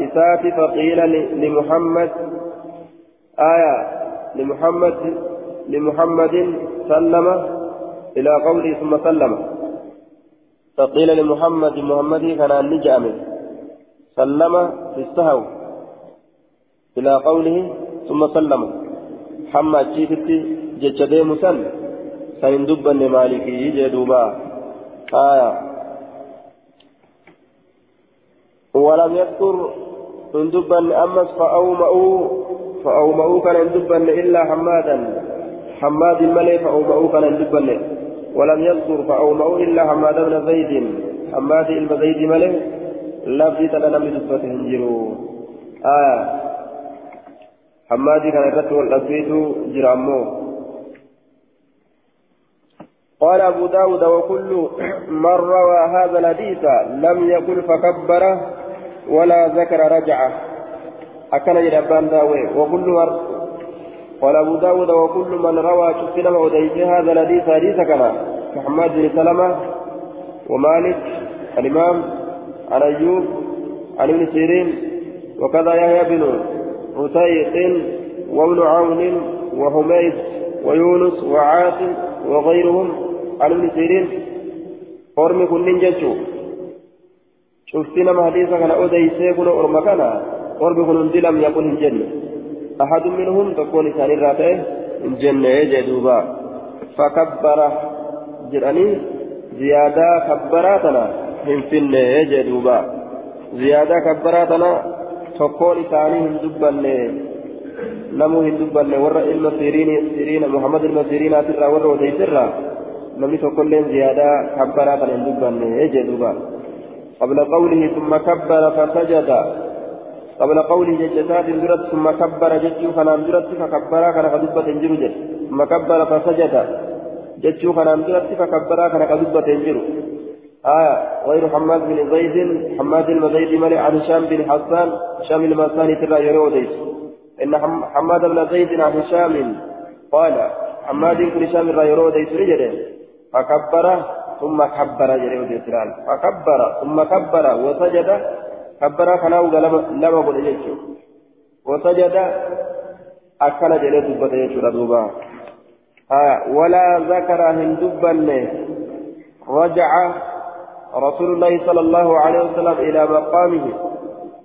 إسات فقيل لمحمد. آية لمحمد لمحمد سلم إلى قوله ثم سلم. فقيل لمحمد محمد كان النجام سلم في السهو. إلى قوله ثم سلم. حمد شيفتي جتشدي مسل سندبا لمالكي جدوبا آية. ولم يذكر اندبا أمس فأومأوا. فأومأوا كان اندبا إلا حمادا. حماد الملي فأومأوا كان اندبا ولم يذكر فأومأوا إلا حماد بن زيد. حماد بن زيد ملي. لفظي تلنا من دبته انجروا آه حماد كان يكتب الأسويت جرامو قال أبو داود وكل من روى هذا الحديث لم يقل فكبر ولا ذكر رجعه أكن جربان داوي وكل من قال أبو داود وكل من روى شفنا وديت هذا الحديث حديث كما محمد بن سلمة ومالك الإمام عن أيوب عن ابن سيرين وكذا يحيى بن رتيق وابن عون وحميد ويونس وعاصم وغيرهم. عن ابن سيرين. أرمي كل جيشه شفتنا ما حديثا كان أوديسي كن أرمى كان. أرمي كن لم يكن الجنة أحد منهم تكون ثاني راتئه الجنة جدوبا. فكبر. جراني. زيادة كبراتنا. هم فينا جدوبا. زيادة كبراتنا. تكون ثاني هم دبنه نمو هم دبنه ورا إلما سيرين سيرين محمد المسيرين أترى ورا وديسرا نمي تكون زيادة كبراتنا هم دبنه جدوبا قبل قوله ثم كبر فسجد قبل قوله ججتات درت ثم كبر ججو خنان درت فكبر كان قدبة انجرو جد ثم كبر فسجد ججو خنان درت فكبر كان قدبة انجرو آية غير حماد بن زيد حماد زيد ملئ عن هشام بن حسان هشام المساني ترى يروديس إن حماد بن زيد عن هشام قال حماد بن هشام يروديس رجل. فكبر ثم كبر جريو ديسران فكبر ثم كبر وسجد. كبر كناو لما قل يجو وسجد أكل جريو دبت يجو آه ولا ذكر هندبا رجع رسول الله صلى الله عليه وسلم إلى مقامه.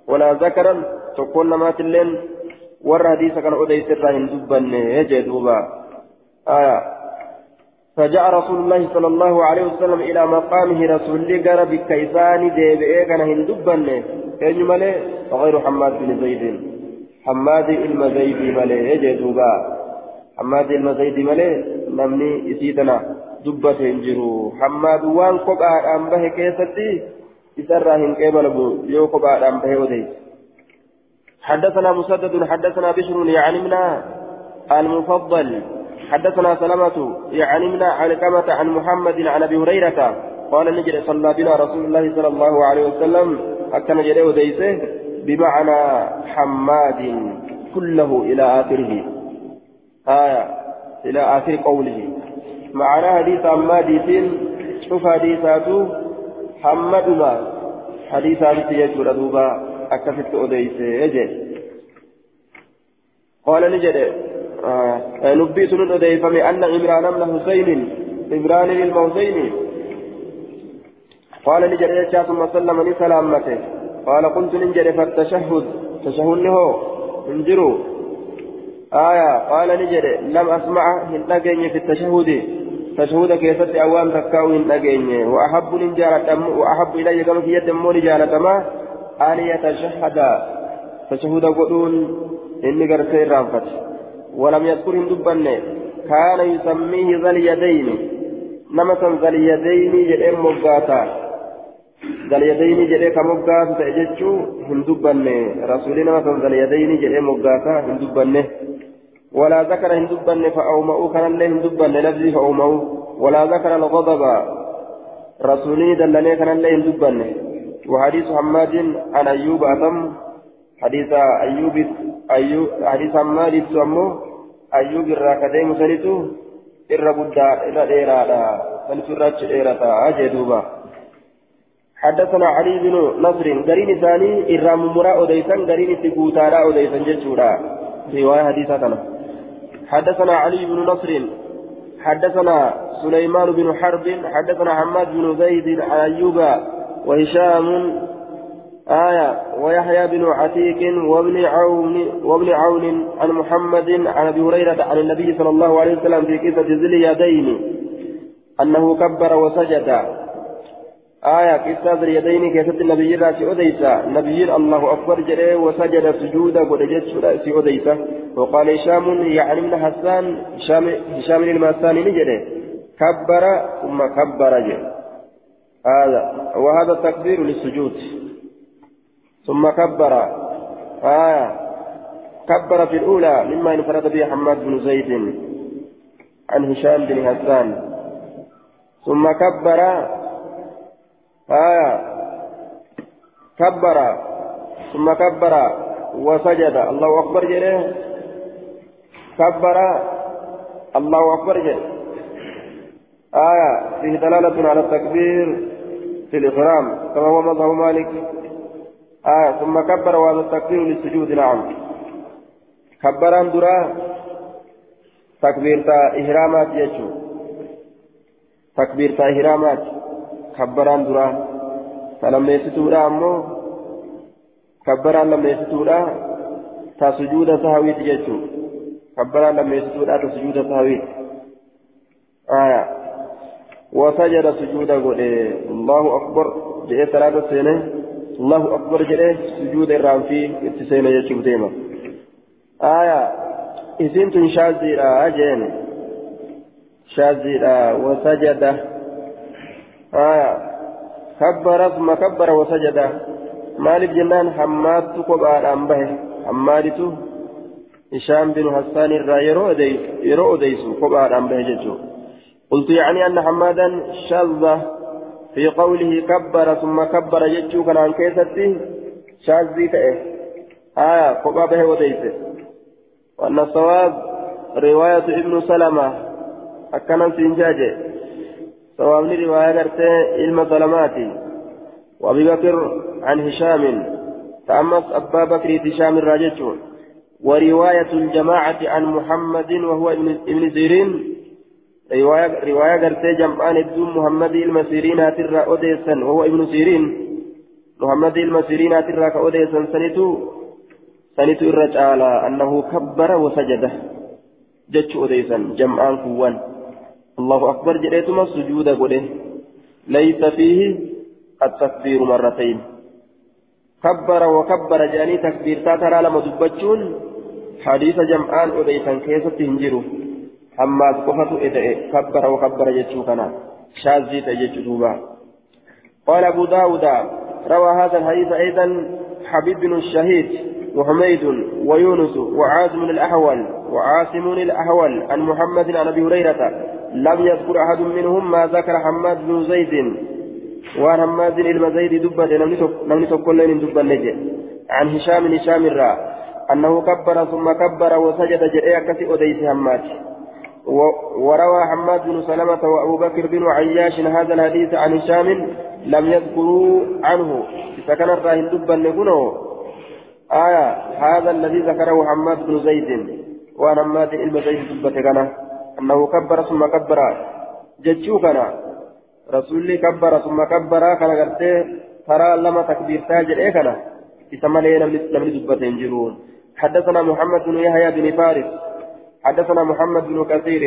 ولا ذكر تكون ما تلين. ور حديث كان أدي سرا هندبا يجدوبا آية. فجاء رسول الله صلى الله عليه وسلم إلى مقامه رسول الله قال بكيسان ديبئي كان هندبن أين ملي غير حماد بن زيد. حماد المزيد ملي يجدوبا حماد المزيد ملي نمني إسيدنا دبة انجرو حماد وان قبعة أنبه كيستي إسرى هنكيبل يو قبعة أنبه وديس حدثنا مسدد حدثنا بشر من المفضل حدثنا سلمة من علقمة عن محمد عن أبي هريرة قال نجري صلى بنا رسول الله صلى الله عليه وسلم أكن جري وديسه بمعنى حماد كله إلى آخره آية إلى آخر قوله معنى حديث حماد شوف حديثاته حمد ما. حديثات يجور دوبا أكفت أديسه يجي قال نجري آه نبي سنن أديفم أن عمران بن حسين عمران الموسيني قال نجري ثم سلم سلامته. قال قلت نجري فالتشهد تشهد له انجروا آية قال نجري لم أسمع هندقيني في التشهد. تشهد كيست أوان تكاو هندقيني وأحب نجالة وأحب إلي كما في يد مو نجالة ما أن يتشهد تشهد قدون إني قرسي رانفت ولم يذكر هندبني كان يسميه ذا اليدين نمسا ذا اليدين جدين مقاتا ذا اليدين جدين كمقاتا تأججو هندبني رسولي نمسا ذا اليدين جدين مقاتا هندبني ولا ذكر هندبني فأومأوا كان الله هندبني لفظي فأومأوا. ولا ذكر الغضب رسولي دلني كان الله هندبني وحديث حماد عن أيوب أتم حديث أيوب أيوب حديث حماد أمه أيوب الراكدين مسنتو إر بدا إر إيرادا سنتو راج إيراتا أجدوبا حدثنا علي بن نصر قرين ثاني إرام مرا أديسان قرين تقوتارا أديسان جتشورا رواية حديثة حدثنا علي بن نصر حدثنا سليمان بن حرب حدثنا حماد بن زيد عن أيوب وهشام آية ويحيى بن عتيك وابن عون وابن عون عن محمد عن أبي هريرة عن النبي صلى الله عليه وسلم في قصة ذي اليدين أنه كبر وسجد. آية قصة ذي اليدين كيست النبي راسي أديسا. نبي الله أكبر جري وسجد سجودا ودجت راسي أديسا. وقال هشام يعني من حسان هشام هشام الماساني نجري كبر ثم كبر جري هذا وهذا التكبير للسجود. ثم كبر. آية. كبر في الأولى مما انفرد به حماد بن زيد عن هشام بن حسان. ثم كبر. آية. كبر. ثم كبر. وسجد. الله أكبر جله كبر. الله أكبر جله آية. فيه دلالة على التكبير في الإحرام كما هو مذهب مالك. آية. ثم كبر وهذا التكبير للسجود نعم. كبران درا. تكبير تا إحرامات يجو. تكبير تا إحرامات. فلما يستورا أمو كبران لما يستورا تا سجود سهويت يجو كبران لما يستورا تا سجود سهويت آية وسجد سجود قل الله أكبر جاء ثلاثة سنة الله أكبر جده سجود الرام في اتسينا يجب ديما آية إذن تنشازي أجين شازي وسجد آية. كبر ثم كبر وسجد. مالك جنان حماد تقبع أنبه. حمادته هشام بن حسان الرا يرو أديس قبع أنبه ججو قلت يعني أن حمادا شذ. في قوله كبر ثم كبر يجو كان عن كيستي شاذي تأه آية قبع به وديسه. وأن الصواب رواية ابن سلمة. أكنا سنجاجه صواب رواية قرته علم سلماتي وأبي بكر عن هشام تأمس أبا بكر هشام الراجل ورواية الجماعة عن محمد وهو ابن سيرين رواية رواية قرتي جمعان الدوم محمد المسيرين هاترا أوديسا وهو ابن سيرين محمد المسيرين هاترا كأوديسا سنتو سنتو الرجال أنه كبر وسجد جتش أوديسا جمعان كوان الله أكبر جريتما سجود قده ليس فيه التكبير مرتين كبر وكبر جاني تكبير تاترى لما دبتشون حديث جمعان أديسا كيسة تنجروا حماد قفة إدئ كبر وكبر جتشو كنا شاذي تجتشو قال أبو داود روى هذا الحديث أيضا حبيب بن الشهيد وحميد ويونس وعاصم الأحول وعاصم الأحول عن محمد عن أبي هريرة لم يذكر أحد منهم ما ذكر حماد بن زيد وعن حماد المزيد دبة. لم تقل لين دبة نجي عن هشام هشام الرا أنه كبر ثم كبر وسجد جريا كسي أديس حماد. وروى حماد بن سلمة وأبو بكر بن عياش هذا الحديث عن هشام لم يذكروا عنه. فكان الراهن دبا نكونه آية هذا الذي ذكره حماد بن زيد. حماد المزيد دبة كان أنه كبر ثم كبر جتشو كان رسولي كبر ثم كبر كان قرتي ترى لما تكبير تاجر إيه كان إسمالي لم دبة ينجرون حدثنا محمد بن يحيى بن فارس حدثنا محمد بن كثير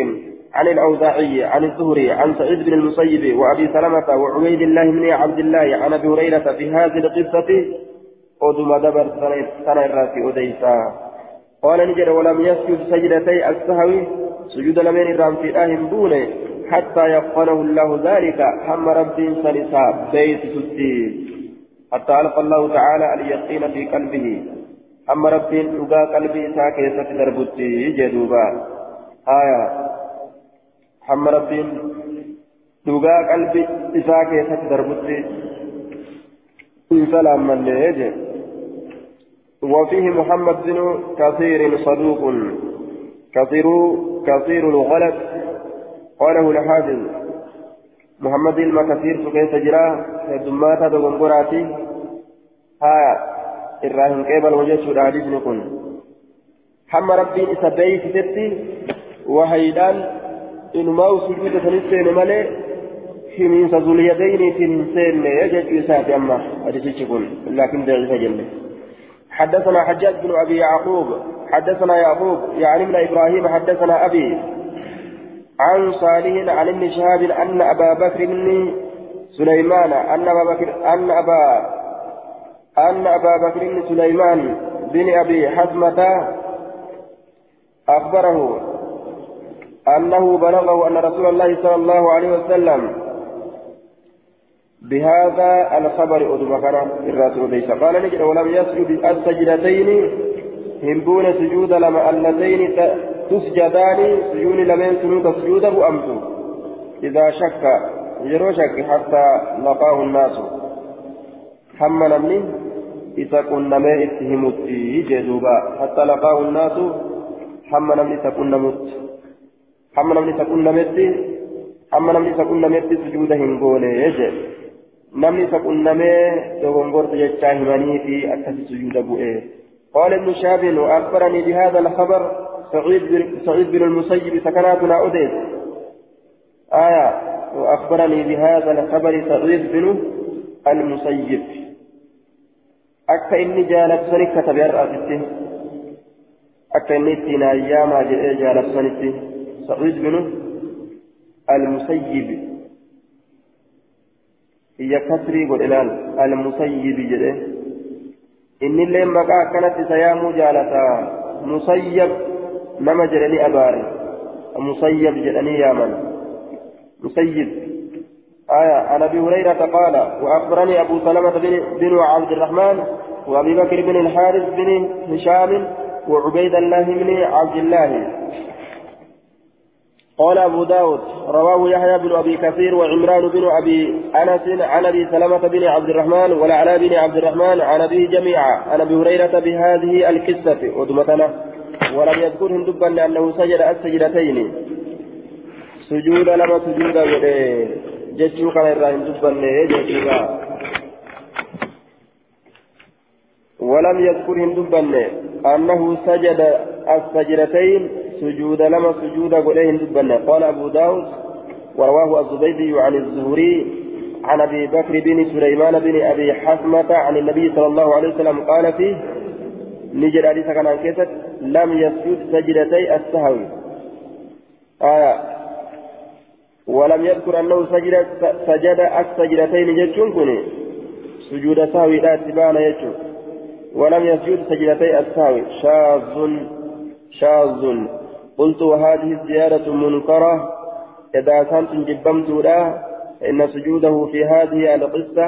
عن الأوزاعي عن الزهري عن سعيد بن المسيب وأبي سلمة وعبيد الله بن عبد الله عن أبي هريرة في هذه القصة أدم دبر سنة الراسي أديسا قال نجد ولم يسجد سجدتي السهو سجود لمن الرام في آهم دونه حتى يقنه الله ذلك هم رب سلسا بيت ستي حتى ألقى الله تعالى اليقين في قلبه هم رب لقى قلبي ساكي دربتي جدوبا. آية هم رب لقى قلبي ساكي دربتي. سلام من ليجي وفيه محمد بن كثير صدوق. كثير كثير الغلط. قاله الحافظ محمد المكثير سكيت جرا دماتا دغنغراتي. ها إراهن قبل وجه حديث نكون حم ربي إسبعي ستتي وهيدان إنما سجود سنسين ملي حمين سزول يدين تنسين يجد يساتي أما يكون لكن ضعيف جنة حدثنا حجاج بن أبي يعقوب حدثنا يعقوب يعني من إبراهيم حدثنا أبي عن صالح عن ابن شهاب أن أبا بكر بن سليمان أن أبا بكر أن أبا أن أبا بكر بن سليمان بن أبي حزمة أخبره أنه بلغه أن رسول الله صلى الله عليه وسلم بهذا الخبر أدم كان الرسول ليس. قال نجد ولم يسجد السجدتين همبون سجود لما اللتين تسجدان سجود لمن سنوك سجود بؤمت إذا شك يرو شك حتى لقاه الناس. هم نمني إذا كنا ما اتهمت جدوبا. حتى لقاه الناس هم نمني تكون نمت. هم نمني تكون نمت هم نمني تكون نمت سجود هنقول يجب namni isa qunnamee dogongortu jechaa himanii fi akkasi sujuuda bu'ee. قال ابن شهاب وأخبرني بهذا الخبر سعيد بن, المسيب سكناتنا أديس آية وأخبرني بهذا الخبر سعيد بن المسيب أكا إني جالب سني كتب يرأسته أكا إني تينا أيام جالب سني سعيد بن المسيب هي كسري قل إلال المسيب جده إن اللي مقا كانت سيامو جالتا مسيب نما جرني أباري مسيب جرني يامن مسيب آية عن أبي هريرة قال وأخبرني أبو سلمة بن, بن عبد الرحمن وأبي بكر بن الحارث بن هشام وعبيد الله بن عبد الله قال أبو داود رواه يحيى بن أبي كثير وعمران بن أبي أنس عن أبي سلمة بن عبد الرحمن والعلاء بن عبد الرحمن عن أبيه جميعا عن أبي هريرة بهذه القصة ودمتنا ولم يذكرهم دبا لأنه سجد السجدتين. سجود لما سجود جتشو كان الراهن دبا جتشو ولم يذكرهم دبا أنه سجد السجدتين. سجود لما سجود قليهم دبنا قال أبو داود ورواه الزبيدي عن الزهري عن أبي بكر بن سليمان بن أبي حسمة عن النبي صلى الله عليه وسلم قال فيه نجد حديث كان عن لم يسجد سجدتي السهو آية ولم يذكر أنه سجد سجد السجدتين كوني سجود سهوي لا اتبان يجو ولم يسجد سجدتي السهوي شاذ شاذ قلت وهذه الزيادة منكرة. إذا كانت جبمت له إن سجوده في هذه القصة.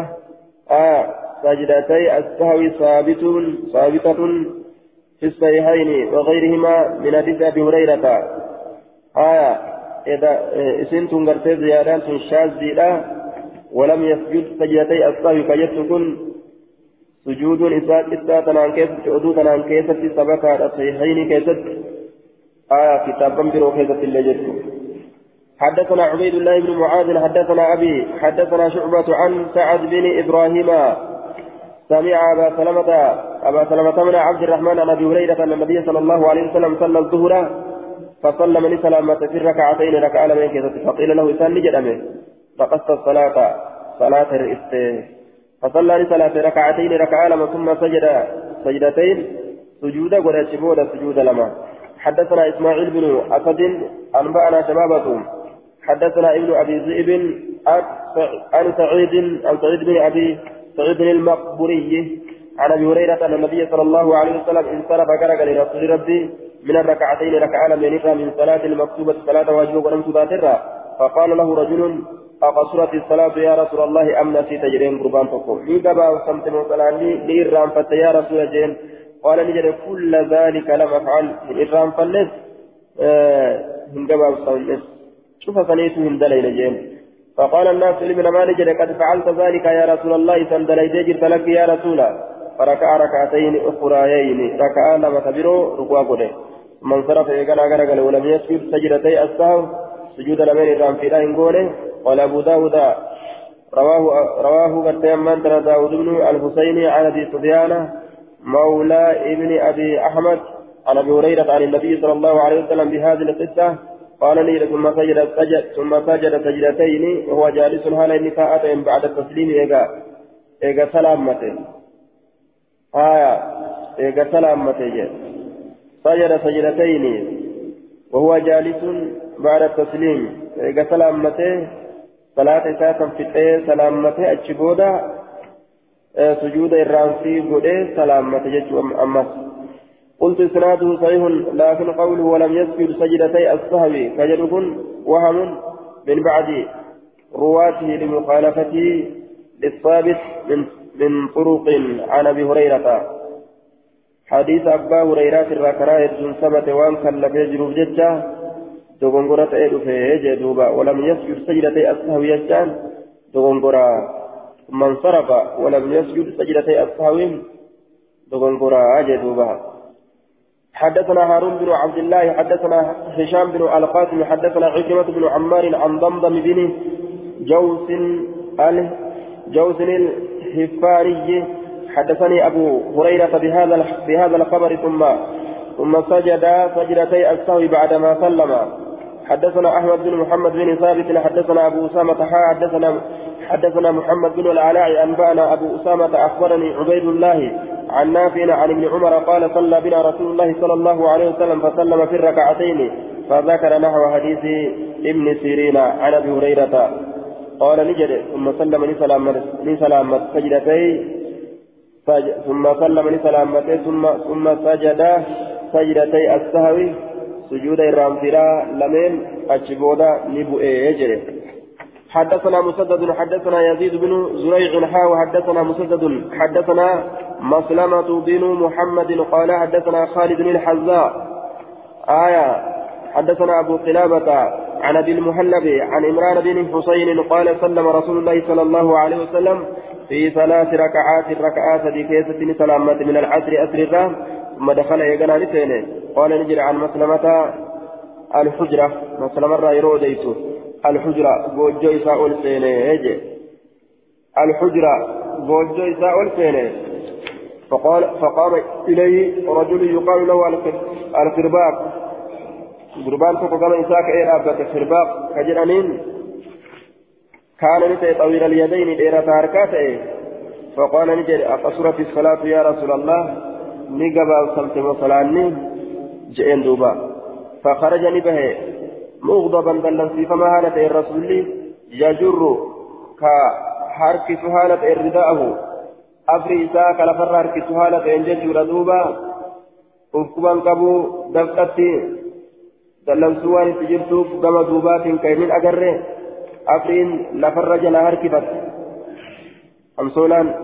آه سجدتي السهو ثابت ثابتة في الصحيحين وغيرهما من حديث أبي هريرة. آية إذا إسنتم قرتي زيادات شاذة. ولم يسجد سجدتي السهو كجت سجود إساءة إساءة تنان كيست عدو تنان كيست سبكة الصحيحين كيست آية كتابا برو كيست اللي حدثنا عبيد الله بن معاذ حدثنا أبي حدثنا شعبة عن سعد بن إبراهيم. سمع أبا سلمة أبا سلمة من عبد الرحمن عن أبي هريرة أن النبي صلى الله عليه وسلم صلى الظهر فصلى من سلامة في الركعتين ركع لمن كيست فقيل له إنسان نجد فقص الصلاة صلاة الإست فصلى لصلاة ركعتين ركع لما ثم سجد. سجدتين سجود ولا سجود لما. حدثنا إسماعيل بن أسد أنبأنا شبابة. حدثنا ابن أبي ذئب عن سعيد عن سعيد بن أبي سعيد المقبوري عن أبي هريرة أن النبي صلى الله عليه وسلم انصرف كرك لرسول ربي من الركعتين ركعة من من صلاة المكتوبة صلاة واجب ولم تباترها فقال له رجل أقصرت الصلاة يا رسول الله أم نسيت جرين قربان تقول لي قبا وسمت مصلاني لإرام فت يا رسول جين قال نجد كل ذلك لم أفعل من إرام فلس آه من قبا وسمت شوف سنيته هندلين جين. فقال الناس لمن ما نجد قد فعلت ذلك يا رسول الله سندليت جرت لك يا رسول فركع ركعتين أخريين ركع لما تبرو ركوع قده. من صرف إيقنا غرقل ولم يسجد سجدتي السهو سجود لمن الرام في راه قوله. قال أبو داود رواه رواه قد من داود بن الحسين عن أبي سفيان. مولى ابن أبي أحمد عن أبي هريرة عن النبي صلى الله عليه وسلم بهذه القصة. قال لي ثم سجد سجد ثم سجد سجدتين وهو جالس هالا نكاء بعد التسليم. إيجا إيجا سلامته آية إيجا سلامته سجد سجدتين وهو جالس بعد التسليم. إيجا سلامته صلاة ساكن في سلامته أتشبودا. سجود الرانسي قد سلامته جت أمس قلت إسناده صحيح لكن قوله ولم يسجد سجدتي السهو كجدكن وهم من بعد رواته لمخالفته للثابت من من طرق عن ابي هريره حديث ابا هريره الراكرا يجن ثبت وان كان يجرب ججا دوغونغورا تأيدو في جدوبا ولم يسجد سجدتي السهو يجان دوغونغورا من صرف ولم يسجد سجدتي السهو دوغونغورا جدوبا حدثنا هارون بن عبد الله حدثنا هشام بن القاسم حدثنا عكرمة بن عمار عن ضمضم بن جوس ال جوس الهفاري حدثني أبو هريرة بهذا بهذا الخبر ثم ثم سجد سجدتي السهو بعدما سلم. حدثنا أحمد بن محمد بن ثابت حدثنا أبو أسامة حدثنا حدثنا محمد بن العلاء أنبأنا أبو أسامة أخبرني عبيد الله عن نافع عن ابن عمر قال صلى بنا رسول الله صلى الله عليه وسلم فسلم في الركعتين فذكر نحو حديث ابن سيرين عن أبي هريرة. قال نجد ثم سلم لسلامة سجدتي ثم سلم لسلامتي ثم ثم سجد سجدتي السهو سجود الرامفرا لمن أجبودا نبؤي يجري حدثنا مسدد حدثنا يزيد بن زريع حا وحدثنا مسدد حدثنا مسلمة بن محمد قال حدثنا خالد بن الحذاء آية حدثنا أبو قلابة عن أبي المهلب عن عمران بن حسين قال سلم رسول الله صلى الله عليه وسلم في ثلاث ركعات ركعات في كيسة سلامة من العصر أسر الرام ثم دخل يقنا لسينه. قال نجري عن مسلمة الحجرة. مسلمة رايرو ديسو الحجرة بوجو إساء السينه الحجرة بوجو إساء السينه فقال فقام إليه رجل يقال له الخرباق قربان فوق إساك إيه أبك الخرباق كجرانين كان نتي طويل اليدين تاركاته. فقال نجري أقصرت الصلاة يا رسول الله؟ نقبا صلت وصلاني جئين دوبا فخرج نبه مغضبا دلنسي فما هالة الرسول يجر كحركس هالة رداءه أفري إساء كالفر حركس هالة إنجج ردوبا أفكبا قبو دفتي دلنسوا waan itti jirtuuf gama duubaatiin kaymin agarre. Afriin lafarra jala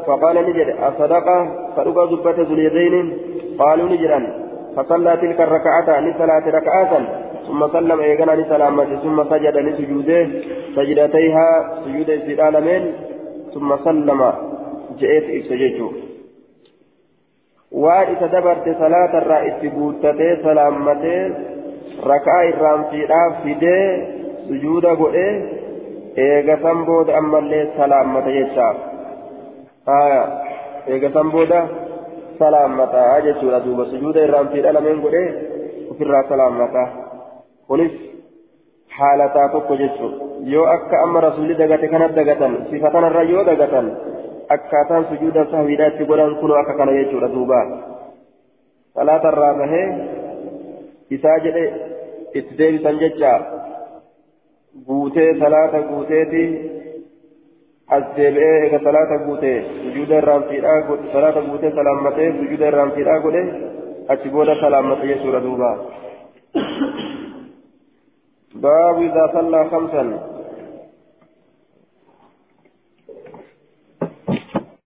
faqaala ni jedhe asadaqaa sadhuqa dubbate zulyadaynin qaaluu ni jedhan فصلى تلك الركعة لصلاة ركعات ثم سلم إيقنا لسلامته ثم سجد لسجوده سجدتيها سجود العالمين ثم سلم جئت إكسجيته waan isa dabarte salaata irraa itti guuttatee salaammatee rakaa irraanfiidhaaf fidee sujuuda godhee eegasan booda ammallee salaammata eegasan booda salaammata jechuudha duuba sujuuda irraanfiidha lameen godhee ofirraa salaammata kunis haalataa tokko jechuudha yoo akka amma rasuulli dagate kanat dagatan sifa kanarra yoo dagatan akkaataan sujuuda sahwiidhaa itti godhan kunoo akka kana jechuudha duuba salaata irraa bahee isaa jedhe itti deebisan jecha guutee salaata guuteeti eega salaata guutee sujuuda irraanfiidhaa godhe salaata guutee salaammatee sujuuda irraanfiidhaa godhe achi booda salaammate jechuudha duuba baabu idaa sallaa kamsan